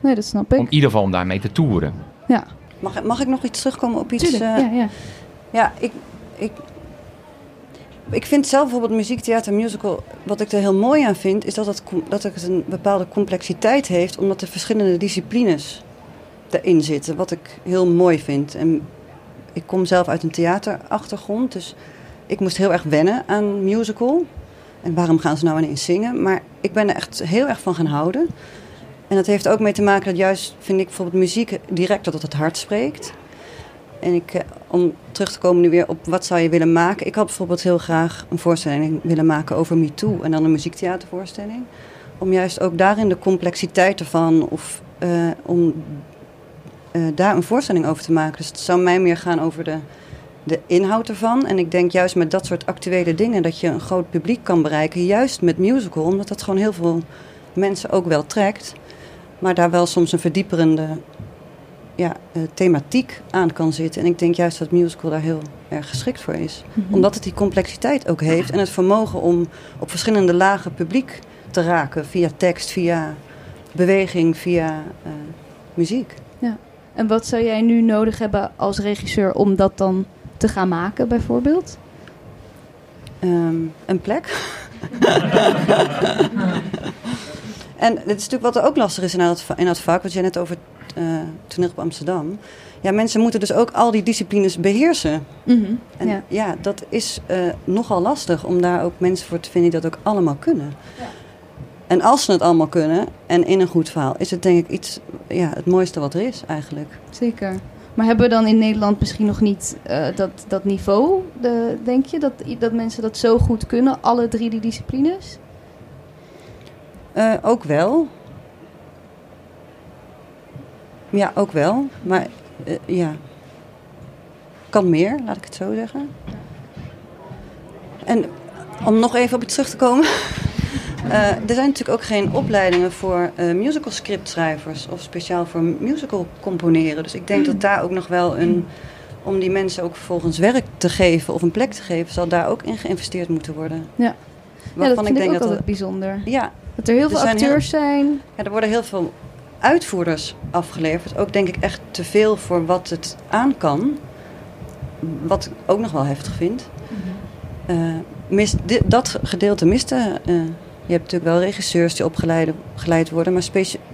Nee, dat snap ik. om in ieder geval om daarmee te toeren. Ja, Mag, mag ik nog iets terugkomen op iets? eh, ja, ja. Ja, ik, ik, ik vind zelf bijvoorbeeld muziek, theater, musical... wat ik er heel mooi aan vind... is dat het, dat het een bepaalde complexiteit heeft... omdat er verschillende disciplines erin zitten. Wat ik heel mooi vind. En ik kom zelf uit een theaterachtergrond... dus ik moest heel erg wennen aan musical. En waarom gaan ze nou ineens zingen? Maar ik ben er echt heel erg van gaan houden. En dat heeft ook mee te maken dat juist, vind ik bijvoorbeeld muziek... direct tot het hart spreekt... En ik, eh, om terug te komen nu weer op wat zou je willen maken. Ik had bijvoorbeeld heel graag een voorstelling willen maken over MeToo. En dan een muziektheatervoorstelling. Om juist ook daarin de complexiteit ervan. Of eh, om eh, daar een voorstelling over te maken. Dus het zou mij meer gaan over de, de inhoud ervan. En ik denk juist met dat soort actuele dingen. Dat je een groot publiek kan bereiken. Juist met musical. Omdat dat gewoon heel veel mensen ook wel trekt. Maar daar wel soms een verdieperende ja, eh, thematiek aan kan zitten. En ik denk juist dat musical daar heel erg geschikt voor is. Mhm. Omdat het die complexiteit ook heeft en het vermogen om op verschillende lagen publiek te raken. Via tekst, via beweging, via eh, muziek. En wat zou jij nu nodig hebben als regisseur om dat dan te gaan maken, bijvoorbeeld? Ehm, een plek. (laughs) (laughs) en dit is natuurlijk wat er ook lastig is in dat, in dat vak, wat jij net over eh toneel op Amsterdam. Ja, mensen moeten dus ook al die disciplines beheersen. En ja. ja. dat is eh, nogal lastig om daar ook mensen voor te vinden die dat ook allemaal kunnen. En als ze het allemaal kunnen en in een goed verhaal, is het denk ik iets, ja, het mooiste wat er is eigenlijk. Zeker. Maar hebben we dan in Nederland misschien nog niet eh, dat, dat niveau, de, denk je? Dat, dat mensen dat zo goed kunnen, alle drie die disciplines? Ook wel. Ja, ook wel. Maar eh, ja, kan meer, laat ik het zo zeggen. En om nog even op iets terug te komen. (laughs) Eh, er zijn natuurlijk ook geen opleidingen voor eh, musical scriptschrijvers of speciaal voor musical componeren. Dus ik denk dat daar ook nog wel een, om die mensen ook vervolgens werk te geven of een plek te geven, zal daar ook in geïnvesteerd moeten worden. Ja. Ja, Waarvan dat vind ik, ook dat altijd er- bijzonder. ja, Dat er heel Er veel zijn heel- acteurs zijn. ja, er worden heel veel uitvoerders afgeleverd. Ook denk ik echt te veel voor wat het aan kan. Wat ik ook nog wel heftig vind. Eh, mis, di- dat gedeelte miste. eh, je hebt natuurlijk wel regisseurs die opgeleid geleid worden. Maar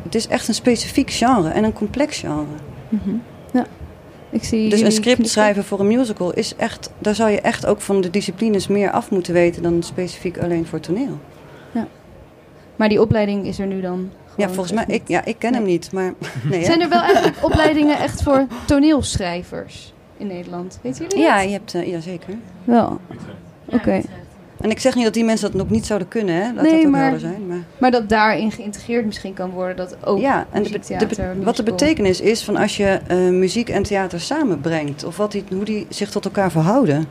het is echt een specifiek genre en een complex genre. Mhm. Ja. Ik zie Dus een script schrijven voor een musical is echt... Daar zou je echt ook van de disciplines meer af moeten weten... dan specifiek alleen voor toneel. Maar die opleiding is er nu dan Ja, volgens mij... Ik, ja, ik ken hem niet, maar... (laughs) Nee, hè? Zijn er wel eigenlijk opleidingen echt voor toneelschrijvers in Nederland? Weten jullie Ja, dat? je hebt... eh, ja, zeker. Wel. Oké. En ik zeg niet dat die mensen dat nog niet zouden kunnen, hè? Laat Nee, dat ook maar- zijn. Maar, Maar dat daarin geïntegreerd misschien kan worden dat ook ja, en de, be- de be- muziektheater, wat de betekenis is van als je eh, muziek en theater samenbrengt, of wat die, hoe die zich tot elkaar verhouden.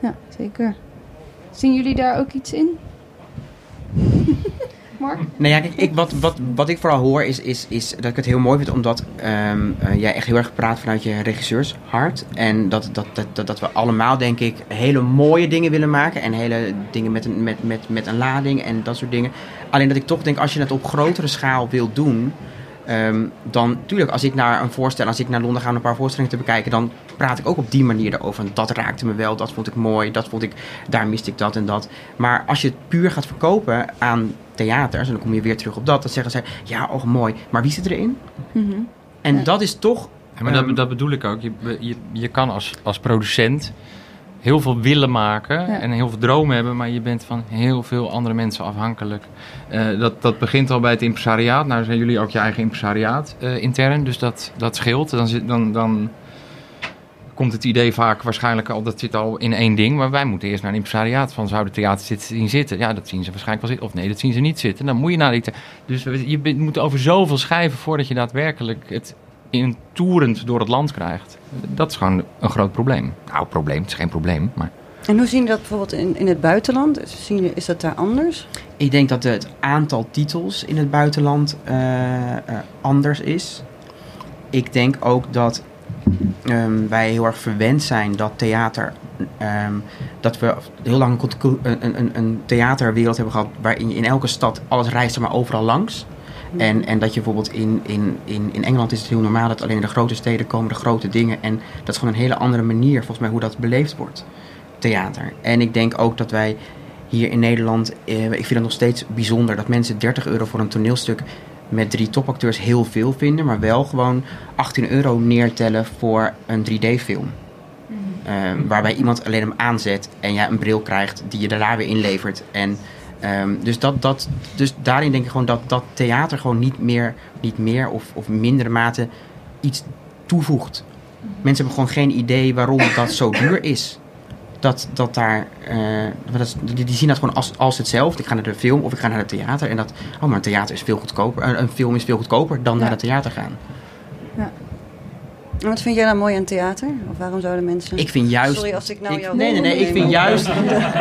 Ja, zeker. Zien jullie daar ook iets in? (laughs) Mark? Nou ja, kijk, ik, wat, wat, wat ik vooral hoor is, is, is dat ik het heel mooi vind omdat ehm, eh, jij echt heel erg praat vanuit je regisseurshart. En dat, dat, dat, dat, dat we allemaal, denk ik, hele mooie dingen willen maken. En hele dingen met een, met, met, met een lading en dat soort dingen. Alleen dat ik toch denk, als je het op grotere schaal wil doen. ehm, dan, tuurlijk, als ik naar een voorstelling, als ik naar Londen ga om een paar voorstellingen te bekijken, dan praat ik ook op die manier erover. En Dat raakte me wel, dat vond ik mooi, dat vond ik, daar miste ik dat en dat. Maar als je het puur gaat verkopen aan theaters, en dan kom je weer terug op dat, dan zeggen zij, ja, oh mooi, maar wie zit erin? Mhm. En Ja. dat is toch... Ja, maar dat, ehm, dat bedoel ik ook. Je, je, je kan als, als producent heel veel willen maken Ja. en heel veel dromen hebben, maar je bent van heel veel andere mensen afhankelijk. Eh, dat, dat begint al bij het impresariaat. Nou zijn jullie ook je eigen impresariaat eh, intern, dus dat, dat scheelt. Dan, zit, dan, dan komt het idee vaak waarschijnlijk al, dat zit al in één ding, maar wij moeten eerst naar een impresariaat van zouden theaters dit zien zitten? Ja, dat zien ze waarschijnlijk wel zitten. Of nee, dat zien ze niet zitten. Dan moet je naar die... Dus je bent- moet over zoveel schrijven voordat je daadwerkelijk het in toerend door het land krijgt. Dat is gewoon een groot probleem. Nou, probleem, het is geen probleem, maar... En hoe zien jullie dat bijvoorbeeld in, in het buitenland? Is dat daar anders? Ik denk dat het aantal titels in het buitenland eh, eh, anders is. Ik denk ook dat ehm, wij heel erg verwend zijn dat theater. ehm, dat we heel lang een een, een, een theaterwereld hebben gehad waarin je in elke stad alles reist er maar overal langs. En, en dat je bijvoorbeeld in, in, in, in Engeland is het heel normaal dat alleen in de grote steden komen de grote dingen. En dat is gewoon een hele andere manier volgens mij hoe dat beleefd wordt. Theater. En ik denk ook dat wij hier in Nederland, eh, ik vind het nog steeds bijzonder dat mensen 30 euro voor een toneelstuk met drie topacteurs heel veel vinden, maar wel gewoon 18 euro neertellen voor een 3D-film. Eh, waarbij iemand alleen hem aanzet en jij een bril krijgt die je daarna weer inlevert. En, ehm, dus, dat, dat, dus daarin denk ik gewoon dat, dat theater gewoon niet meer, niet meer of, of mindere mate iets toevoegt. Mensen hebben gewoon geen idee waarom dat zo duur is. Dat, dat daar, eh, dat die, die zien dat gewoon als, als hetzelfde. Ik ga naar de film of ik ga naar het theater. En dat, oh maar een theater is veel goedkoper. Een, een film is veel goedkoper dan Ja. naar het theater gaan. En wat vind jij nou mooi aan theater? Of waarom zouden mensen... Ik vind juist... Sorry als ik nou ik- jou... nee, nee, nee. Ik Nee, vind juist...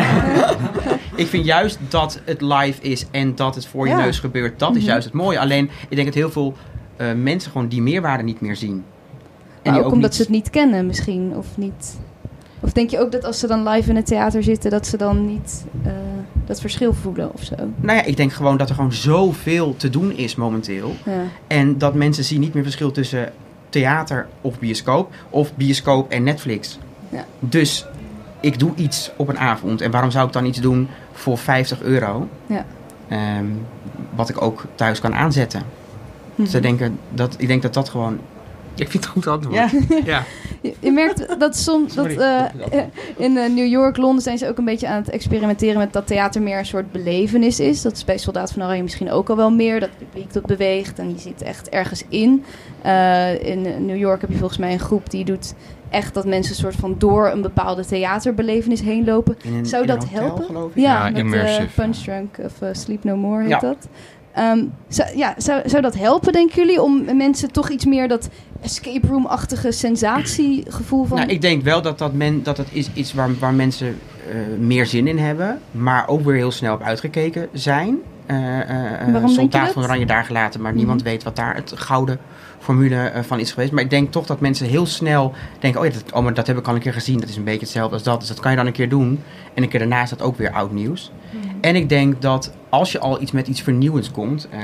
(laughs) (laughs) ik vind juist dat het live is en dat het voor je Ja. neus gebeurt. Dat is Mhm. juist het mooie. Alleen, ik denk dat heel veel eh, mensen gewoon die meerwaarde niet meer zien. Maar die ook omdat niet- ze het niet kennen misschien, of niet... Of denk je ook dat als ze dan live in het theater zitten, dat ze dan niet eh, dat verschil voelen of zo? Nou ja, ik denk gewoon dat er gewoon zoveel te doen is momenteel. Ja. En dat mensen zien niet meer verschil tussen theater of bioscoop. Of bioscoop en Netflix. Ja. Dus ik doe iets op een avond. En waarom zou ik dan iets doen voor 50 euro? Ja. Ehm, wat ik ook thuis kan aanzetten. Mhm. Ze denken dat, ik denk dat dat gewoon... Ik vind het goed antwoord. Ja. ja. (laughs) Je, je merkt dat soms dat, eh, in eh, New York, Londen zijn ze ook een beetje aan het experimenteren met dat theater meer een soort belevenis is. Dat is bij Soldaat van Oranje misschien ook al wel meer. Dat het publiek dat beweegt en je zit echt ergens in. Eh, in New York heb je volgens mij een groep die doet echt dat mensen een soort van door een bepaalde theaterbelevenis heen lopen. In een, Zou in een dat hotel, helpen? Ja, Ja, met immersive. Punch Drunk of Sleep No More heet Ja. dat. Ehm, zou, ja, zou, zou dat helpen, denken jullie, om mensen toch iets meer dat escape room-achtige sensatiegevoel van... Nou, ik denk wel dat dat, men, dat, dat is iets waar, waar mensen eh, meer zin in hebben, maar ook weer heel snel op uitgekeken zijn. Uh, je Soldaat van Oranje daar gelaten, maar niemand weet wat daar het gouden formule van is geweest. Maar ik denk toch dat mensen heel snel denken, oh ja, dat, oh, maar dat heb ik al een keer gezien, dat is een beetje hetzelfde als dat. Dus dat kan je dan een keer doen. En een keer daarna is dat ook weer oud nieuws. En ik denk dat als je al iets met iets vernieuwends komt, eh,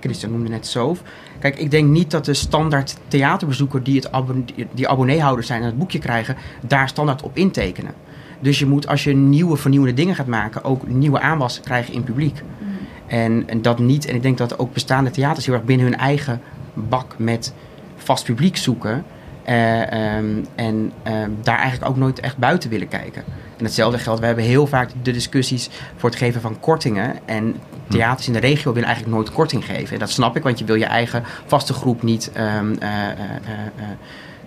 Christian noemde net Soof. Kijk, ik denk niet dat de standaard theaterbezoeker die, het abonne- die abonneehouder zijn en het boekje krijgen, daar standaard op intekenen. Dus je moet, als je nieuwe vernieuwende dingen gaat maken, ook nieuwe aanwas krijgen in publiek. En, en dat niet, en ik denk dat ook bestaande theaters heel erg binnen hun eigen bak met vast publiek zoeken. eh, ehm, en ehm, daar eigenlijk ook nooit echt buiten willen kijken. En hetzelfde geldt, we hebben heel vaak de discussies voor het geven van kortingen. En theaters in de regio willen eigenlijk nooit korting geven. En dat snap ik, want je wil je eigen vaste groep niet ehm, eh, eh,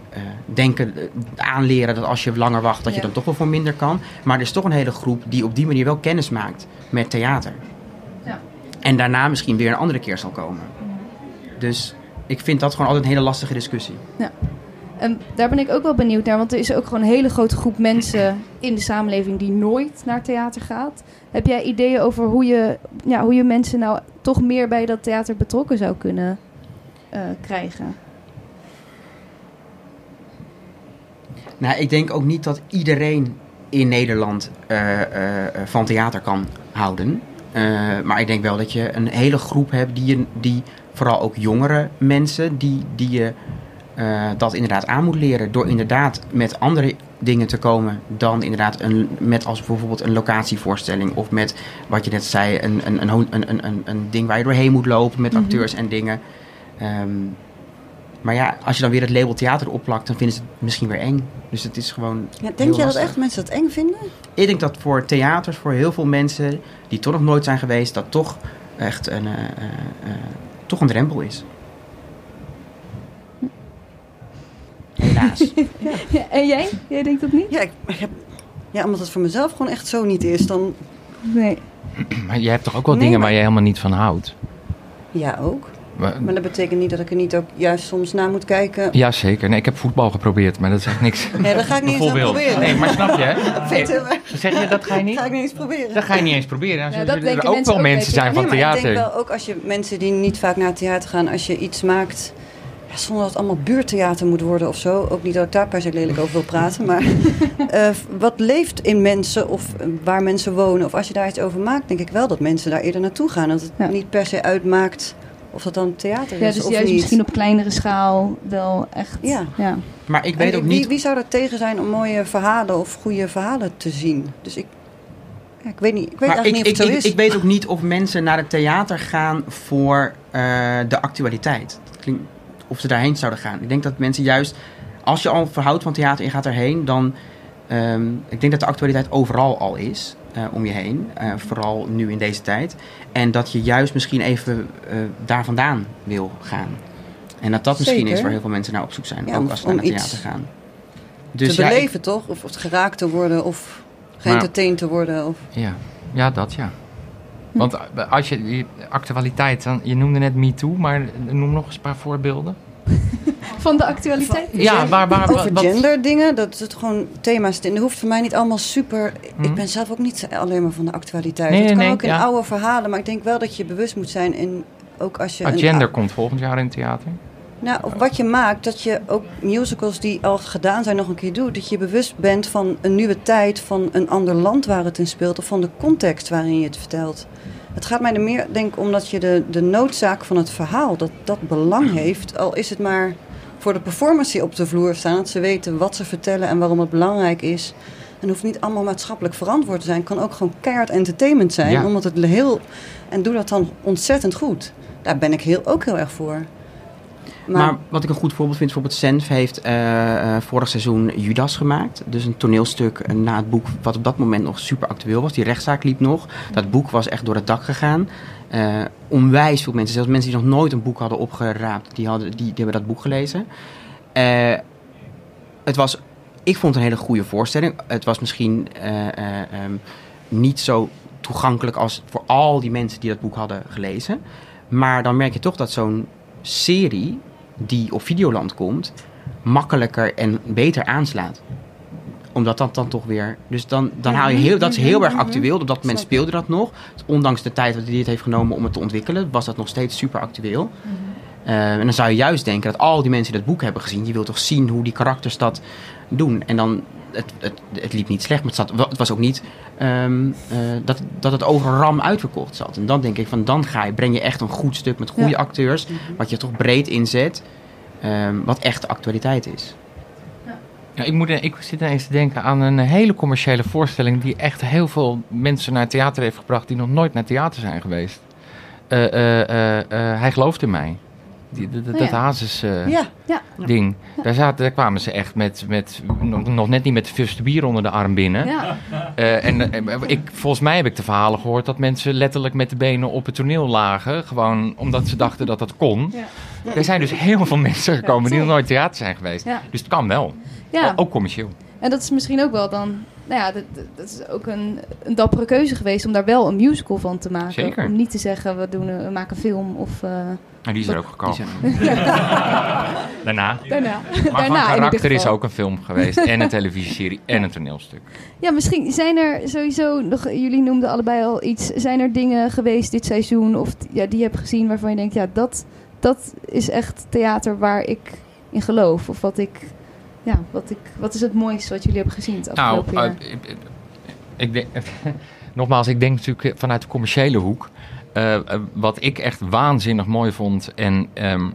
eh, denken, aanleren dat als je langer wacht, dat je Ja. dan toch wel voor minder kan. Maar er is toch een hele groep die op die manier wel kennis maakt met theater. Ja. En daarna misschien weer een andere keer zal komen. Dus ik vind dat gewoon altijd een hele lastige discussie. En daar ben ik ook wel benieuwd naar, want er is ook gewoon een hele grote groep mensen in de samenleving die nooit naar theater gaat. Heb jij ideeën over hoe je, ja, hoe je mensen nou toch meer bij dat theater betrokken zou kunnen eh, krijgen? Nou, ik denk ook niet dat iedereen in Nederland eh, eh, van theater kan houden. Maar ik denk wel dat je een hele groep hebt die, je, die vooral ook jongere mensen, die, die je eh, dat inderdaad aan moet leren. Door inderdaad met andere dingen te komen dan inderdaad een, met als bijvoorbeeld een locatievoorstelling. Of met wat je net zei, een, een, een, een, een, een, ding waar je doorheen moet lopen met acteurs en dingen. Ehm, maar ja, als je dan weer het label theater opplakt, dan vinden ze het misschien weer eng. Dus het is gewoon. Ja, denk jij dat echt mensen dat eng vinden? Ik denk dat voor theaters, voor heel veel mensen die toch nog nooit zijn geweest, dat toch echt een, eh, eh, toch een drempel is. Helaas. (laughs) Ja, en jij? Jij denkt dat niet? Ja, ik, ik heb, ja, omdat het voor mezelf gewoon echt zo niet is, dan Nee. (clears throat) Maar je hebt toch ook wel Nee, dingen maar- waar je helemaal niet van houdt? ja ook. Maar- Maar dat betekent niet dat ik er niet ook juist soms naar moet kijken. Ja, zeker. Nee, ik heb voetbal geprobeerd, maar dat is echt niks. (laughs) Nee, dat ga ik niet eens proberen. Nee, maar snap je? hè? (laughs) Nee, wel? zeg je, dat ga je niet? ga ik niet eens proberen. Dat ga je niet eens proberen. Ja, dat er denken ook mensen wel ook, mensen zijn van nee, maar theater. ik denk wel ook als je mensen die niet vaak naar het theater gaan, als je iets maakt, ja, zonder dat het allemaal buurtheater moet worden of zo. Ook niet dat ik daar per se lelijk over wil praten, maar (laughs) eh, wat leeft in mensen of eh, waar mensen wonen, of als je daar iets over maakt, denk ik wel dat mensen daar eerder naartoe gaan. Dat het Ja. niet per se uitmaakt of dat dan theater Ja, is dus of juist niet. misschien op kleinere schaal wel echt. Ja. ja. Maar ik En weet ook wie, niet. wie zou er tegen zijn om mooie verhalen of goede verhalen te zien? Dus ik, ja, ik weet niet, ik weet Maar eigenlijk ik, niet of het zo ik, is. ik weet ook niet of mensen naar het theater gaan voor eh, de actualiteit. Dat klinkt, of ze daarheen zouden gaan. Ik denk dat mensen juist, als je al verhoudt van theater en je gaat erheen, dan. ehm, ik denk dat de actualiteit overal al is eh, om je heen. eh, vooral nu in deze tijd. En dat je juist misschien even eh, daar vandaan wil gaan. En dat dat misschien is waar heel veel mensen naar op zoek zijn. Ja, ook om- als ze naar het theater gaan. te ja, ik- beleven toch? Of, of geraakt te worden of geëntertained te worden. Of... Ja, ja dat ja. Want eh, als je die actualiteit, dan, je noemde net MeToo, maar noem nog eens een paar voorbeelden. (laughs) Van de actualiteit? Ja, waar, waar, Over wat- gender dingen, dat het gewoon thema's. En dat hoeft voor mij niet allemaal super. Hm. Ik ben zelf ook niet alleen maar van de actualiteit. Nee, het nee, kan nee, ook in ja. oude verhalen, maar ik denk wel dat je bewust moet zijn. En ook als je. Ah, een- gender komt volgend jaar in het theater. Nou, of wat je maakt, dat je ook musicals die al gedaan zijn nog een keer doet. Dat je bewust bent van een nieuwe tijd, van een ander land waar het in speelt. Of van de context waarin je het vertelt. Het gaat mij er meer, denk ik, omdat je de, de noodzaak van het verhaal, dat dat belang heeft. Al is het maar voor de performance die op de vloer staan. Dat ze weten wat ze vertellen en waarom het belangrijk is. En hoeft niet allemaal maatschappelijk verantwoord te zijn. Het kan ook gewoon keihard entertainment zijn. Ja. Omdat het heel... En doe dat dan ontzettend goed. Daar ben ik heel, ook heel erg voor. Maar, wat ik een goed voorbeeld vind, bijvoorbeeld Senf heeft eh, eh, vorig seizoen Judas gemaakt. Dus een toneelstuk eh, na het boek wat op dat moment nog super actueel was. Die rechtszaak liep nog. Dat boek was echt door het dak gegaan. Onwijs veel mensen, zelfs mensen die nog nooit een boek hadden opgeraapt, die, hadden, die, hebben dat boek gelezen. Het was, ik vond het een hele goede voorstelling. Het was misschien eh, eh, ehm, niet zo toegankelijk als voor al die mensen die dat boek hadden gelezen. Maar dan merk je toch dat zo'n serie die op Videoland komt, makkelijker en beter aanslaat. Omdat dat dan toch weer. Dus dan, dan haal je heel. Dat is heel erg actueel. Op dat moment speelde dat nog. Ondanks de tijd dat hij het heeft genomen om het te ontwikkelen, was dat nog steeds super actueel. Mhm. Eh, en dan zou je juist denken dat al die mensen die dat boek hebben gezien, je wilt toch zien hoe die karakters dat doen. En dan, het, het, het liep niet slecht, maar het, zat, het was ook niet ehm, eh, dat, dat het over ram uitverkocht zat. En dan denk ik van, dan ga je, breng je echt een goed stuk met goede Ja. acteurs, wat je toch breed inzet, ehm, wat echt de actualiteit is. Ja, ik, moet, ik zit ineens te denken aan een hele commerciële voorstelling die echt heel veel mensen naar het theater heeft gebracht die nog nooit naar theater zijn geweest. Eh, eh, eh, eh, hij gelooft in mij. Die, dat Oh ja. Hazes eh, Ja, ding. Daar, zaten, daar kwamen ze echt met, met nog, nog net niet met de bier onder de arm binnen. Ja. Eh, en eh, ik, volgens mij heb ik de verhalen gehoord dat mensen letterlijk met de benen op het toneel lagen. Gewoon omdat ze dachten dat dat kon. Ja. Er zijn dus heel veel mensen gekomen die nog nooit theater zijn geweest. Dus het kan wel. Ook commercieel. En dat is misschien ook wel dan... Nou ja, dat, dat- is ook een, een dappere keuze geweest om daar wel een musical van te maken. Zeker. Om niet te zeggen, we, doen, een- we maken een film of... eh, Maar die is er ook gekomen. zijn- (laughs) Daarna. daarna. Maar (laughs) van daarna ieder karakter is ook een film geweest. En een televisieserie (laughs) en een toneelstuk. Ja, misschien zijn er sowieso nog... Jullie noemden allebei al iets. Zijn er dingen geweest dit seizoen of ja, die je hebt gezien waarvan je denkt... Ja, dat, dat is echt theater waar ik in geloof. Of wat ik... Ja, wat, ik, wat is het mooiste wat jullie hebben gezien het Nou, afgelopen jaar? eh, ik, ik denk, (laughs) nogmaals, ik denk natuurlijk vanuit de commerciële hoek. Eh, eh, wat ik echt waanzinnig mooi vond en ehm,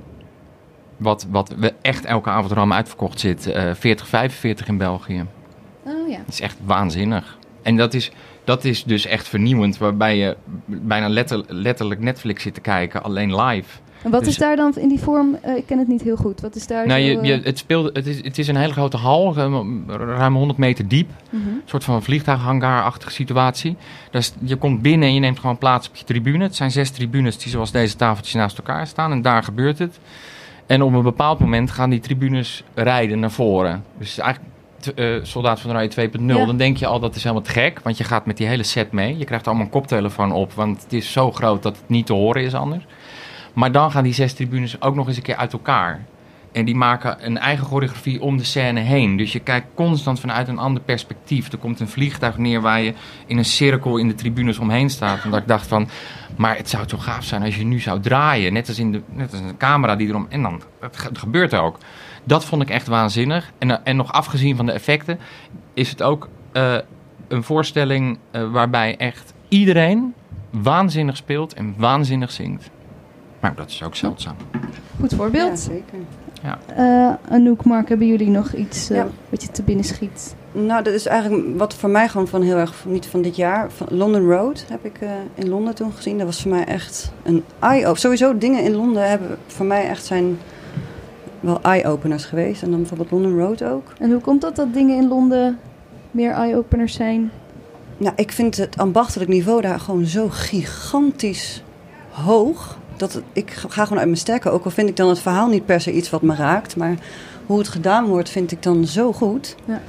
wat, wat we echt elke avond ram uitverkocht zit, eh 40-45 in België. oh ja. Dat is echt waanzinnig. En dat is, dat is dus echt vernieuwend, waarbij je bijna letter, letterlijk Netflix zit te kijken, alleen live. En wat Dus- is daar dan in die vorm? eh, ik ken het niet heel goed. Wat is daar Nou, je, je, eh, het, speelde, het, is, het is een hele grote hal, ruim ruim 100 meter diep. mhm. Een soort van vliegtuighangaar-achtige situatie. Dus je komt binnen en je neemt gewoon plaats op je tribune. Het zijn zes tribunes die zoals deze tafeltjes naast elkaar staan. En daar gebeurt het. En op een bepaald moment gaan die tribunes rijden naar voren. Dus eigenlijk eh, Soldaat van Oranje 2.0. Ja. Dan denk je al dat is helemaal te gek. Want je gaat met die hele set mee. Je krijgt allemaal een koptelefoon op. Want het is zo groot dat het niet te horen is anders. Maar dan gaan die zes tribunes ook nog eens een keer uit elkaar. En die maken een eigen choreografie om de scène heen. Dus je kijkt constant vanuit een ander perspectief. Er komt een vliegtuig neer waar je in een cirkel in de tribunes omheen staat. Omdat ik dacht van, maar het zou toch gaaf zijn als je nu zou draaien. Net als in de, net als een camera die erom... En dan, het, ge- het gebeurt ook. Dat vond ik echt waanzinnig. En, eh, en nog afgezien van de effecten, is het ook eh, een voorstelling eh, waarbij echt iedereen waanzinnig speelt en waanzinnig zingt. Maar dat is ook zeldzaam. Goed ja, voorbeeld. zeker. Eh, Anouk, Mark, hebben jullie nog iets eh, Ja. wat je te binnen schiet? Nou, dat is eigenlijk wat voor mij gewoon van heel erg, niet van dit jaar. Van London Road heb ik eh, in Londen toen gezien. Dat was voor mij echt een eye-opener. Sowieso dingen in Londen hebben voor mij echt zijn wel eye-openers geweest. En dan bijvoorbeeld London Road ook. En hoe komt dat dat dingen in Londen meer eye-openers zijn? Nou, ik vind het ambachtelijk niveau daar gewoon zo gigantisch hoog. Dat ik ga gewoon uit mijn sterken. Ook al vind ik dan het verhaal niet per se iets wat me raakt. Maar hoe het gedaan wordt, vind ik dan zo goed. Ja.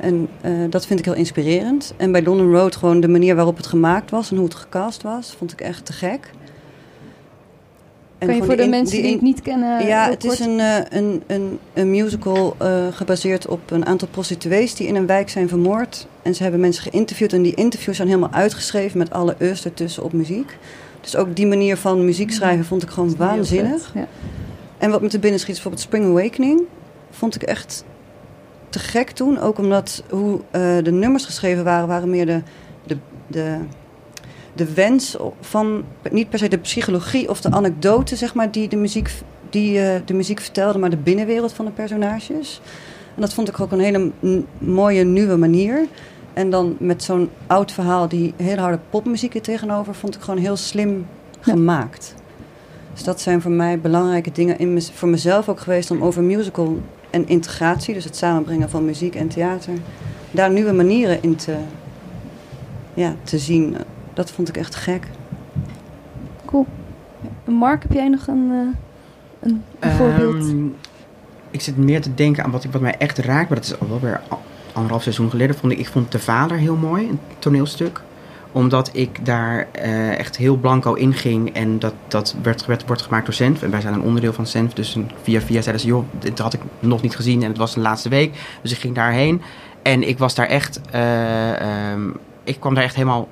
En eh, dat vind ik heel inspirerend. En bij London Road gewoon de manier waarop het gemaakt was en hoe het gecast was, vond ik echt te gek. En kan je voor de in- mensen die, in- het niet kennen? ja, heel het is een, eh, een, een, een musical eh, gebaseerd op een aantal prostituees die in een wijk zijn vermoord. En ze hebben mensen geïnterviewd en die interviews zijn helemaal uitgeschreven met alle eus ertussen op muziek. Dus ook die manier van muziek schrijven vond ik gewoon waanzinnig. Ja. En wat me te binnen schiet is bijvoorbeeld Spring Awakening. Vond ik echt te gek toen. Ook omdat hoe eh, de nummers geschreven waren, waren meer de, de, de, de wens van, niet per se de psychologie of de anekdote, zeg maar, die de muziek, die, eh, de muziek vertelde, maar de binnenwereld van de personages. En dat vond ik ook een hele mooie nieuwe manier. En dan met zo'n oud verhaal, die hele harde popmuziek er tegenover, vond ik gewoon heel slim Ja. gemaakt. Dus dat zijn voor mij belangrijke dingen in mez- voor mezelf ook geweest om over musical en integratie, dus het samenbrengen van muziek en theater, daar nieuwe manieren in te, ja, te zien. Dat vond ik echt gek. Cool. Mark, heb jij nog een, eh, een, een voorbeeld? Ehm, ik zit meer te denken aan wat, ik- wat mij echt raakt, maar dat is al wel weer anderhalf seizoen geleden. Vond ik, ik vond De Vader heel mooi, een toneelstuk. omdat ik daar eh, echt heel blanco in ging. En dat, dat werd, werd, wordt gemaakt door Senf. En wij zijn een onderdeel van Senf. Dus via via zeiden ze, joh, dit had ik nog niet gezien. En het was de laatste week. Dus ik ging daarheen. En ik was daar echt... eh, ehm, ik kwam daar echt helemaal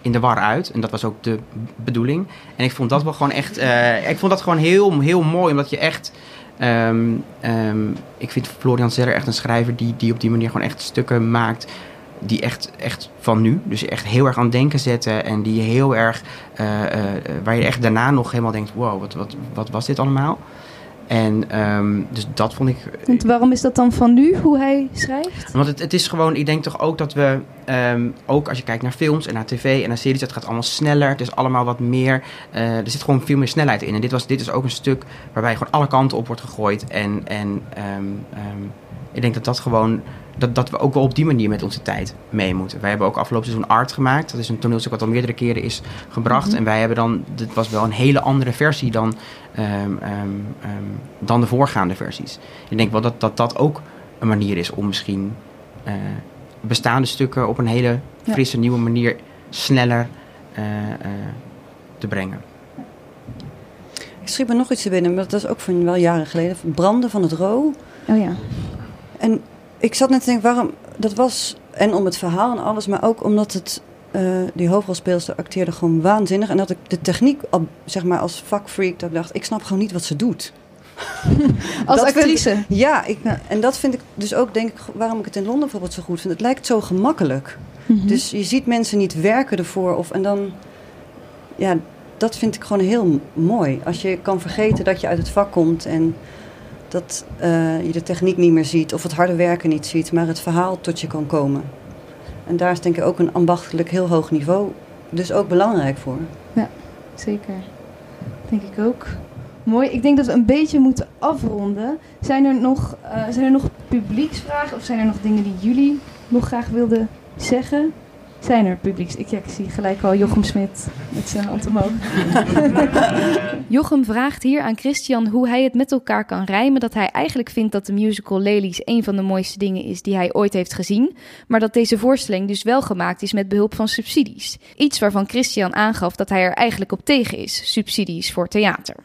in de war uit. En dat was ook de bedoeling. En ik vond dat wel gewoon echt... eh, ik vond dat gewoon heel, heel mooi. Omdat je echt... ehm, ehm, ik vind Florian Zeller echt een schrijver die, die op die manier gewoon echt stukken maakt die echt, echt van nu, dus echt heel erg aan het denken zetten en die heel erg, eh, eh, waar je echt daarna nog helemaal denkt, wow, wat, wat, wat was dit allemaal? En ehm, dus dat vond ik, Want waarom is dat dan van nu, hoe hij schrijft? want het, het is gewoon, ik denk toch ook dat we, ehm, ook als je kijkt naar films en naar tv en naar series, het gaat allemaal sneller. Het is allemaal wat meer, eh, er zit gewoon veel meer snelheid in. En dit, was, dit is ook een stuk waarbij gewoon alle kanten op wordt gegooid. En, en ehm, ik denk dat dat gewoon, dat, dat we ook wel op die manier met onze tijd mee moeten. Wij hebben ook afgelopen seizoen Art gemaakt. Dat is een toneelstuk wat al meerdere keren is gebracht. Mhm. En wij hebben dan, dit was wel een hele andere versie dan, ehm, ehm, ehm, dan de voorgaande versies. Ik denk wel dat dat, dat ook een manier is om misschien eh, bestaande stukken op een hele Ja. frisse, nieuwe manier sneller eh, eh, te brengen. Ik schiet me nog iets te binnen, maar dat is ook van wel jaren geleden. Branden van het Roo. Oh ja. En ik zat net te denken, waarom... Dat was, en om het verhaal en alles, maar ook omdat het... eh, die hoofdrolspeelster acteerde gewoon waanzinnig. En dat ik de techniek, al, zeg maar als vakfreak, dat ik dacht... Ik snap gewoon niet wat ze doet. (laughs) Als actrice. ik- ja, ik, en dat vind ik dus ook, denk ik, waarom ik het in Londen bijvoorbeeld zo goed vind. Het lijkt zo gemakkelijk. Mhm. Dus je ziet mensen niet werken ervoor. Of, en dan, ja, dat vind ik gewoon heel mooi. Als je kan vergeten dat je uit het vak komt en dat eh, je de techniek niet meer ziet. Of het harde werken niet ziet, maar het verhaal tot je kan komen. En daar is denk ik ook een ambachtelijk heel hoog niveau dus ook belangrijk voor. Zeker. Denk ik ook. Mooi. Ik denk dat we een beetje moeten afronden. Zijn er nog, eh, zijn er nog publieksvragen of zijn er nog dingen die jullie nog graag wilden zeggen? Zijn er publieks? Ik, ja, ik zie gelijk al Jochem Smit met zijn hand omhoog. (laughs) Jochem vraagt hier aan Christian hoe hij het met elkaar kan rijmen dat hij eigenlijk vindt dat de musical Lely's een van de mooiste dingen is die hij ooit heeft gezien, maar dat deze voorstelling dus wel gemaakt is met behulp van subsidies. Iets waarvan Christian aangaf dat hij er eigenlijk op tegen is, subsidies voor theater.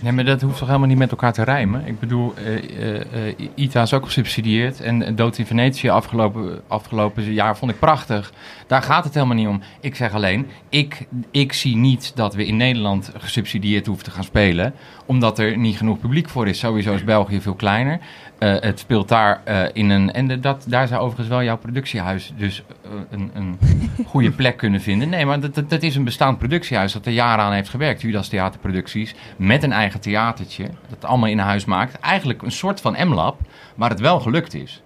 Nee, maar dat hoeft toch helemaal niet met elkaar te rijmen? Ik bedoel, eh, eh, eh, ITA is ook gesubsidieerd. En Dood in Venetië afgelopen, afgelopen jaar vond ik prachtig. Daar gaat het helemaal niet om. Ik zeg alleen, ik, ik zie niet dat we in Nederland gesubsidieerd hoeven te gaan spelen. Omdat er niet genoeg publiek voor is. Sowieso is België veel kleiner. Eh, het speelt daar eh, in een... En de- dat, daar zou overigens wel jouw productiehuis dus eh, een, een (laughs) goede plek kunnen vinden. Nee, maar dat, dat, dat is een bestaand productiehuis dat er jaren aan heeft gewerkt. Judas Theaterproducties. Met een eigen theatertje. Dat allemaal in huis maakt. Eigenlijk een soort van M-lab. Waar het wel gelukt is.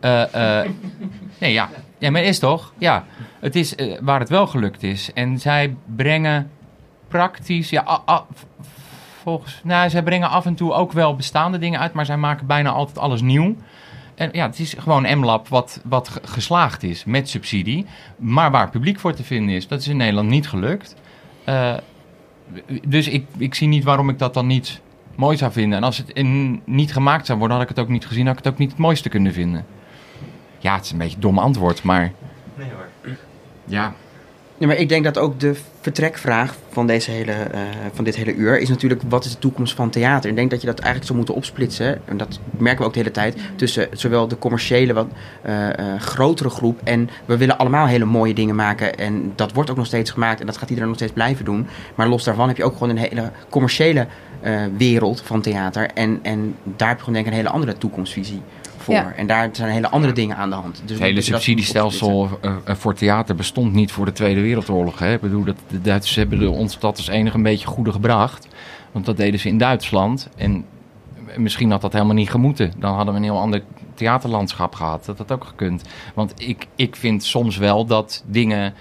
(laughs) Nee, ja. Ja, maar is toch? Ja, het is eh, waar het wel gelukt is. En zij brengen praktisch... Ja, volgens... Nou, zij brengen af en toe ook wel bestaande dingen uit. Maar zij maken bijna altijd alles nieuw. En ja, het is gewoon M-Lab wat, wat ge- geslaagd is met subsidie. Maar waar publiek voor te vinden is. Dat is in Nederland niet gelukt. Eh, dus ik, ik zie niet waarom ik dat dan niet mooi zou vinden. En als het in, niet gemaakt zou worden, had ik het ook niet gezien. Had ik het ook niet het mooiste kunnen vinden. Ja, het is een beetje een dom antwoord, maar... Nee hoor. Ja, Ja, maar ik denk dat ook de vertrekvraag van, deze hele, eh, van dit hele uur is natuurlijk wat is de toekomst van theater. Ik denk dat je dat eigenlijk zou moeten opsplitsen, en dat merken we ook de hele tijd, tussen zowel de commerciële, wat eh, eh, grotere groep en we willen allemaal hele mooie dingen maken en dat wordt ook nog steeds gemaakt en dat gaat iedereen nog steeds blijven doen. Maar los daarvan heb je ook gewoon een hele commerciële eh, wereld van theater en, en daar heb je gewoon denk ik een hele andere toekomstvisie voor. Ja. En daar zijn hele andere dingen aan de hand. Dus het hele subsidiestelsel eh, eh, voor theater bestond niet voor de Tweede Wereldoorlog. Hè? Ik bedoel, dat, de Duitsers hebben de- ons dat als enige een beetje goede gebracht. Want dat deden ze in Duitsland. En misschien had dat helemaal niet gemoeten. Dan hadden we een heel ander theaterlandschap gehad. Dat had ook gekund. Want ik, ik vind soms wel dat dingen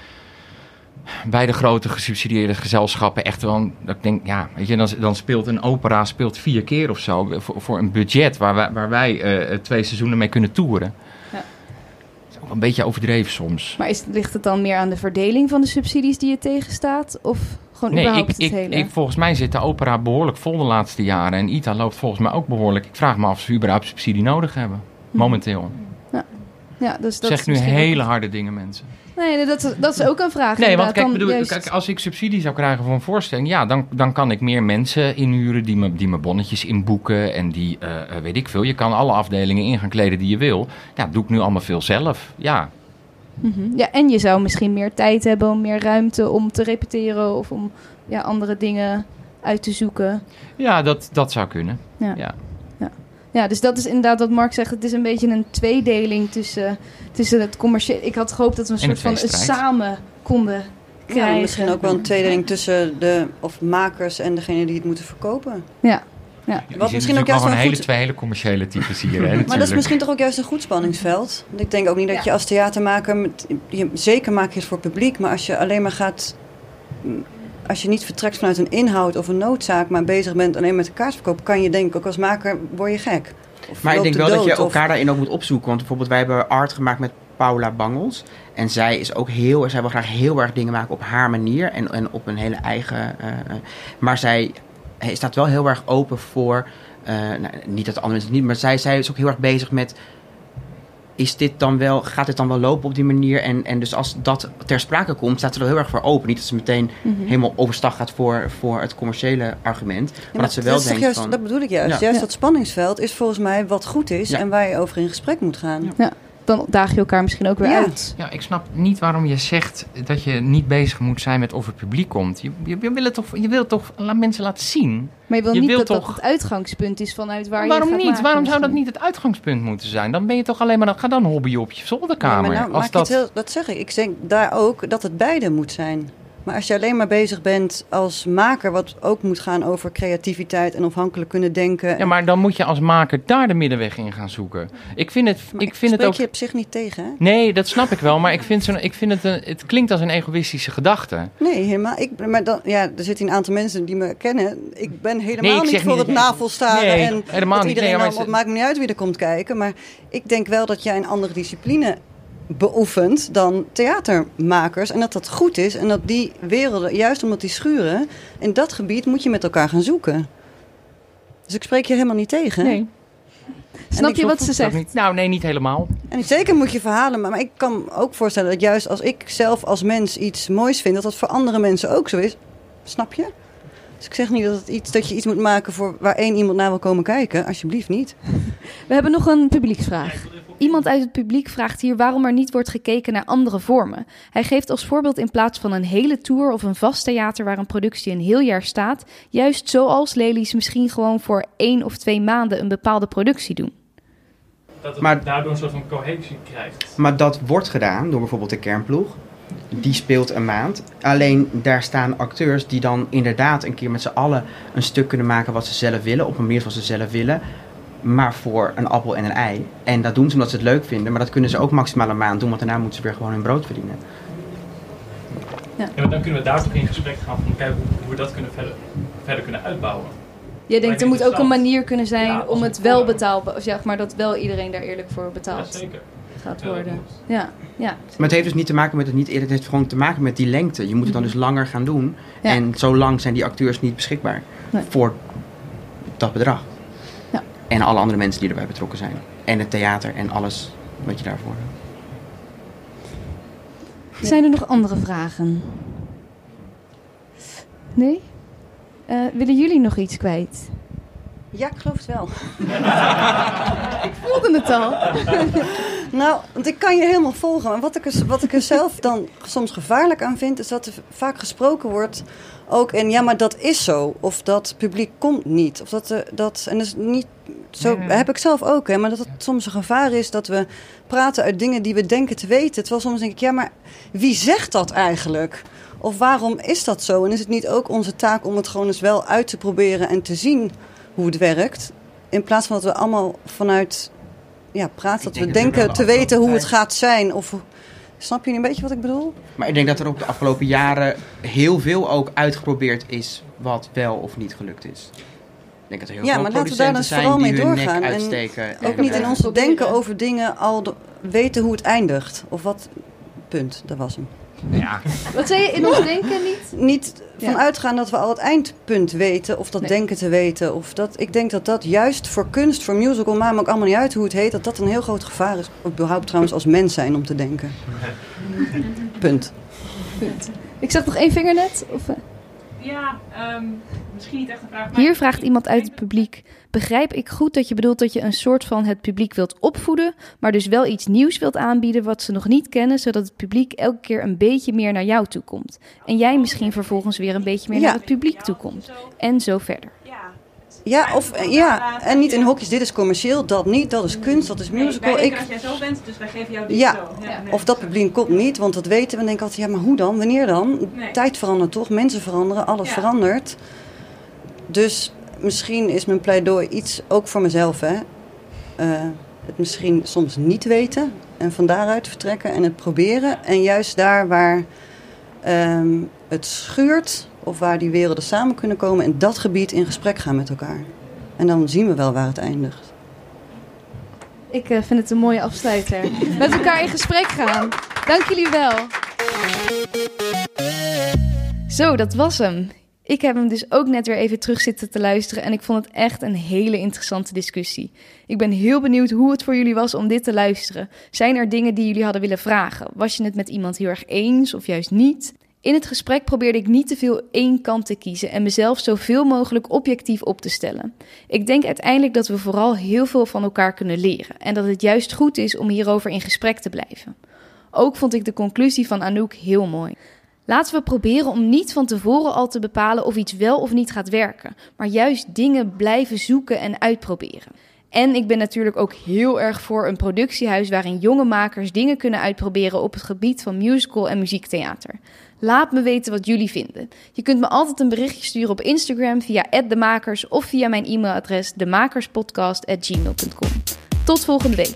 bij de grote gesubsidieerde gezelschappen echt wel... Dat ik denk, ja, weet je, dan, dan speelt een opera speelt vier keer of zo... voor, voor een budget waar wij, waar wij eh, twee seizoenen mee kunnen toeren. Ja. Dat is ook een beetje overdreven soms. Maar is, ligt het dan meer aan de verdeling van de subsidies die je tegenstaat? Of gewoon Nee, ik, überhaupt ik, het hele? ik, volgens mij zit de opera behoorlijk vol de laatste jaren. En ITA loopt volgens mij ook behoorlijk. Ik vraag me af of ze überhaupt subsidie nodig hebben. Hm. Momenteel. Ja, dus dat zeg nu hele harde dingen, mensen. Nee, dat, is- dat is ook een vraag. Nee, want kijk, bedoel, juist- kijk, als ik subsidie zou krijgen voor een voorstelling, ja, dan, dan kan ik meer mensen inhuren die me, die me bonnetjes inboeken en die, eh, eh, weet ik veel, je kan alle afdelingen in gaan kleden die je wil. Ja, doe ik nu allemaal veel zelf. Ja, Mhm. Ja, en je zou misschien meer tijd hebben, om meer ruimte om te repeteren of om ja, andere dingen uit te zoeken. ja dat, dat zou kunnen. Ja. Ja. Ja, dus dat is inderdaad wat Mark zegt. Het is een beetje een tweedeling tussen, tussen het commerciële. Ik had gehoopt dat we een soort van een samen konden krijgen. Ja, misschien ook wel een tweedeling tussen de of makers en degene die het moeten verkopen. Ja, ja. Wat misschien misschien ook juist gewoon wel hele, goed- twee hele commerciële types hier. Hè, (laughs) Maar dat is misschien toch ook juist een goed spanningsveld. Want ik denk ook niet dat je als theatermaker... Met, je, zeker maak je het voor het publiek, maar als je alleen maar gaat... Als je niet vertrekt vanuit een inhoud of een noodzaak... maar bezig bent alleen met de kaartverkoop... kan je denk ik ook als maker, word je gek. Of Maar ik denk de wel dat je of- elkaar daarin ook moet opzoeken. Want bijvoorbeeld wij hebben art gemaakt met Paula Bangels. En zij is ook heel, zij wil graag heel erg dingen maken op haar manier. En, en op een hele eigen... eh, maar zij staat wel heel erg open voor... eh, nou, niet dat andere mensen het niet, maar zij, zij is ook heel erg bezig met... Is dit dan wel, gaat dit dan wel lopen op die manier? En, en dus als dat ter sprake komt, staat ze er wel heel erg voor open. Niet dat ze meteen Mhm. helemaal overstag gaat voor, voor het commerciële argument. Maar, Ja, dat ze wel toch denkt juist, van... Dat bedoel ik juist. Ja. Juist Ja. dat spanningsveld is volgens mij wat goed is... Ja. en waar je over in gesprek moet gaan. Dan daag je elkaar misschien ook weer Ja. uit. Ja, ik snap niet waarom je zegt dat je niet bezig moet zijn met of het publiek komt. Je, je, je wil het toch, je wil toch mensen laten zien. Maar je wil Je niet dat dat het uitgangspunt is vanuit waar waarom je gaat niet? maken waarom zou dat niet het uitgangspunt moeten zijn? Dan ben je toch alleen maar, ga dan hobbyen op je zolderkamer. Ja, maar nou, Als maak dat, je het heel, dat zeg ik. Ik denk daar ook dat het beide moet zijn. Maar als je alleen maar bezig bent als maker, wat ook moet gaan over creativiteit en onafhankelijk kunnen denken. Ja, maar dan moet je als maker daar de middenweg in gaan zoeken. Ik vind het, Maar ik vind het ook... je op zich niet tegen, hè? Nee, dat snap ik wel, maar ik vind, ik vind het, een, het klinkt als een egoïstische gedachte. Nee, helemaal. Ik, maar dan, ja, er zitten een aantal mensen die me kennen. Ik ben helemaal Nee, ik niet voor niet het navelstaren Nee, en helemaal niet. iedereen Nee, het maakt me niet uit wie er komt kijken. Maar ik denk wel dat jij een andere discipline beoefent dan theatermakers. En dat dat goed is. En dat die werelden, juist omdat die schuren, in dat gebied moet je met elkaar gaan zoeken. Dus ik spreek je helemaal niet tegen. Nee. Snap je wat ze zegt? niet. Nou, nee, niet helemaal. En zeker moet je verhalen, maar, maar ik kan me ook voorstellen dat juist als ik zelf als mens iets moois vind, dat dat voor andere mensen ook zo is. Snap je? Dus ik zeg niet dat, het iets, dat je iets moet maken voor waar één iemand naar wil komen kijken. Alsjeblieft niet. We hebben nog een publieksvraag. Iemand uit het publiek vraagt hier waarom er niet wordt gekeken naar andere vormen. Hij geeft als voorbeeld in plaats van een hele tour of een vast theater waar een productie een heel jaar staat, juist zoals Lely's misschien gewoon voor één of twee maanden een bepaalde productie doen. Dat het Maar- daardoor een soort van cohesie krijgt. Maar dat wordt gedaan door bijvoorbeeld de kernploeg. Die speelt een maand. Alleen daar staan acteurs die dan inderdaad een keer met z'n allen een stuk kunnen maken wat ze zelf willen. Op een manier zoals ze zelf willen. Maar voor een appel en een ei. En dat doen ze omdat ze het leuk vinden. Maar dat kunnen ze ook maximaal een maand doen. Want daarna moeten ze weer gewoon hun brood verdienen. Ja, maar dan kunnen we daar toch in gesprek gaan van kijken hoe, hoe we dat kunnen verder, verder kunnen uitbouwen. Jij denkt er moet ook een manier kunnen zijn Ja, om het wel betaalbaar, zeg maar dat wel iedereen daar eerlijk voor Ja, betaald zeker. gaat Ja, worden. Ja, ja. Maar het heeft dus niet te maken met het niet eerder. Het heeft gewoon te maken met die lengte. Je moet het dan dus langer gaan doen. Ja. En zo lang zijn die acteurs niet beschikbaar. Nee. Voor dat bedrag. En alle andere mensen die erbij betrokken zijn. En het theater en alles wat je daarvoor Zijn er nog andere vragen? Nee? Eh, willen jullie nog iets kwijt? Ja, ik geloof het wel. (laughs) Ik voelde het al. (laughs) Nou, want ik kan je helemaal volgen. Maar wat ik, er, wat ik er zelf dan soms gevaarlijk aan vind, is dat er vaak gesproken wordt ook en ja, maar dat is zo. Of dat publiek komt niet. Of dat, er- dat en dat is niet zo nee. heb ik zelf ook. Hè, maar dat het soms een gevaar is dat we praten uit dingen die we denken te weten. Terwijl soms denk ik, ja, maar wie zegt dat eigenlijk? Of waarom is dat zo? En is het niet ook onze taak om het gewoon eens wel uit te proberen en te zien hoe het werkt? In plaats van dat we allemaal vanuit ja, praten, dat denk we denken de te weten hoe het gaat zijn. Of, snap je een beetje wat ik bedoel? Maar ik denk dat er ook de afgelopen jaren heel veel ook uitgeprobeerd is wat wel of niet gelukt is. Ik denk dat er heel Ja, veel maar laten we daar producenten dus zijn vooral die mee doorgaan. nek En uitsteken. Ook en, niet in eh, ons denken over dingen al de- weten hoe het eindigt. Of wat. Punt, dat was hem. Ja, Wat zei je in ons denken niet? Niet Ja. van uitgaan dat we al het eindpunt weten of dat Nee. denken te weten. Of dat, ik denk dat dat juist voor kunst, voor musical, maakt me ook allemaal niet uit hoe het heet, dat dat een heel groot gevaar is. Überhaupt trouwens als mens zijn om te denken. (laughs) Punt. Punt. Ik zag nog één vinger net. Of, eh? Ja, ehm, misschien niet echt een vraag. maar- Hier vraagt iemand uit het publiek. Begrijp ik goed dat je bedoelt dat je een soort van het publiek wilt opvoeden, maar dus wel iets nieuws wilt aanbieden wat ze nog niet kennen, zodat het publiek elke keer een beetje meer naar jou toe komt. En jij misschien vervolgens weer een beetje meer Ja. naar het publiek toe komt. En zo verder. Ja. Ja, of, ja, en niet in hokjes, dit is commercieel, dat niet, dat is kunst, dat is Nee, musical. denken Ik, dat jij zo bent, dus wij geven jou dit Ja. zo. Ja. nee. of dat publiek komt niet, want dat weten we. En denk ik altijd, ja, maar hoe dan? Wanneer dan? Nee. Tijd verandert toch? Mensen veranderen, alles Ja. verandert. Dus misschien is mijn pleidooi iets ook voor mezelf, hè. Eh, het misschien soms niet weten en van daaruit vertrekken en het proberen. En juist daar waar ehm, het schuurt of waar die werelden samen kunnen komen... in dat gebied in gesprek gaan met elkaar. En dan zien we wel waar het eindigt. Ik eh, vind het een mooie afsluiter. Met elkaar in gesprek gaan. Dank jullie wel. Zo, dat was hem. Ik heb hem dus ook net weer even terug zitten te luisteren en ik vond het echt een hele interessante discussie. Ik ben heel benieuwd hoe het voor jullie was om dit te luisteren. Zijn er dingen die jullie hadden willen vragen? Was je het met iemand heel erg eens of juist niet? In het gesprek probeerde ik niet te veel één kant te kiezen en mezelf zoveel mogelijk objectief op te stellen. Ik denk uiteindelijk dat we vooral heel veel van elkaar kunnen leren en dat het juist goed is om hierover in gesprek te blijven. Ook vond ik de conclusie van Anouk heel mooi. Laten we proberen om niet van tevoren al te bepalen of iets wel of niet gaat werken, maar juist dingen blijven zoeken en uitproberen. En ik ben natuurlijk ook heel erg voor een productiehuis waarin jonge makers dingen kunnen uitproberen op het gebied van musical en muziektheater. Laat me weten wat jullie vinden. Je kunt me altijd een berichtje sturen op Instagram via @demakers of via mijn e-mailadres demakerspodcast@gmail.com. Tot volgende week.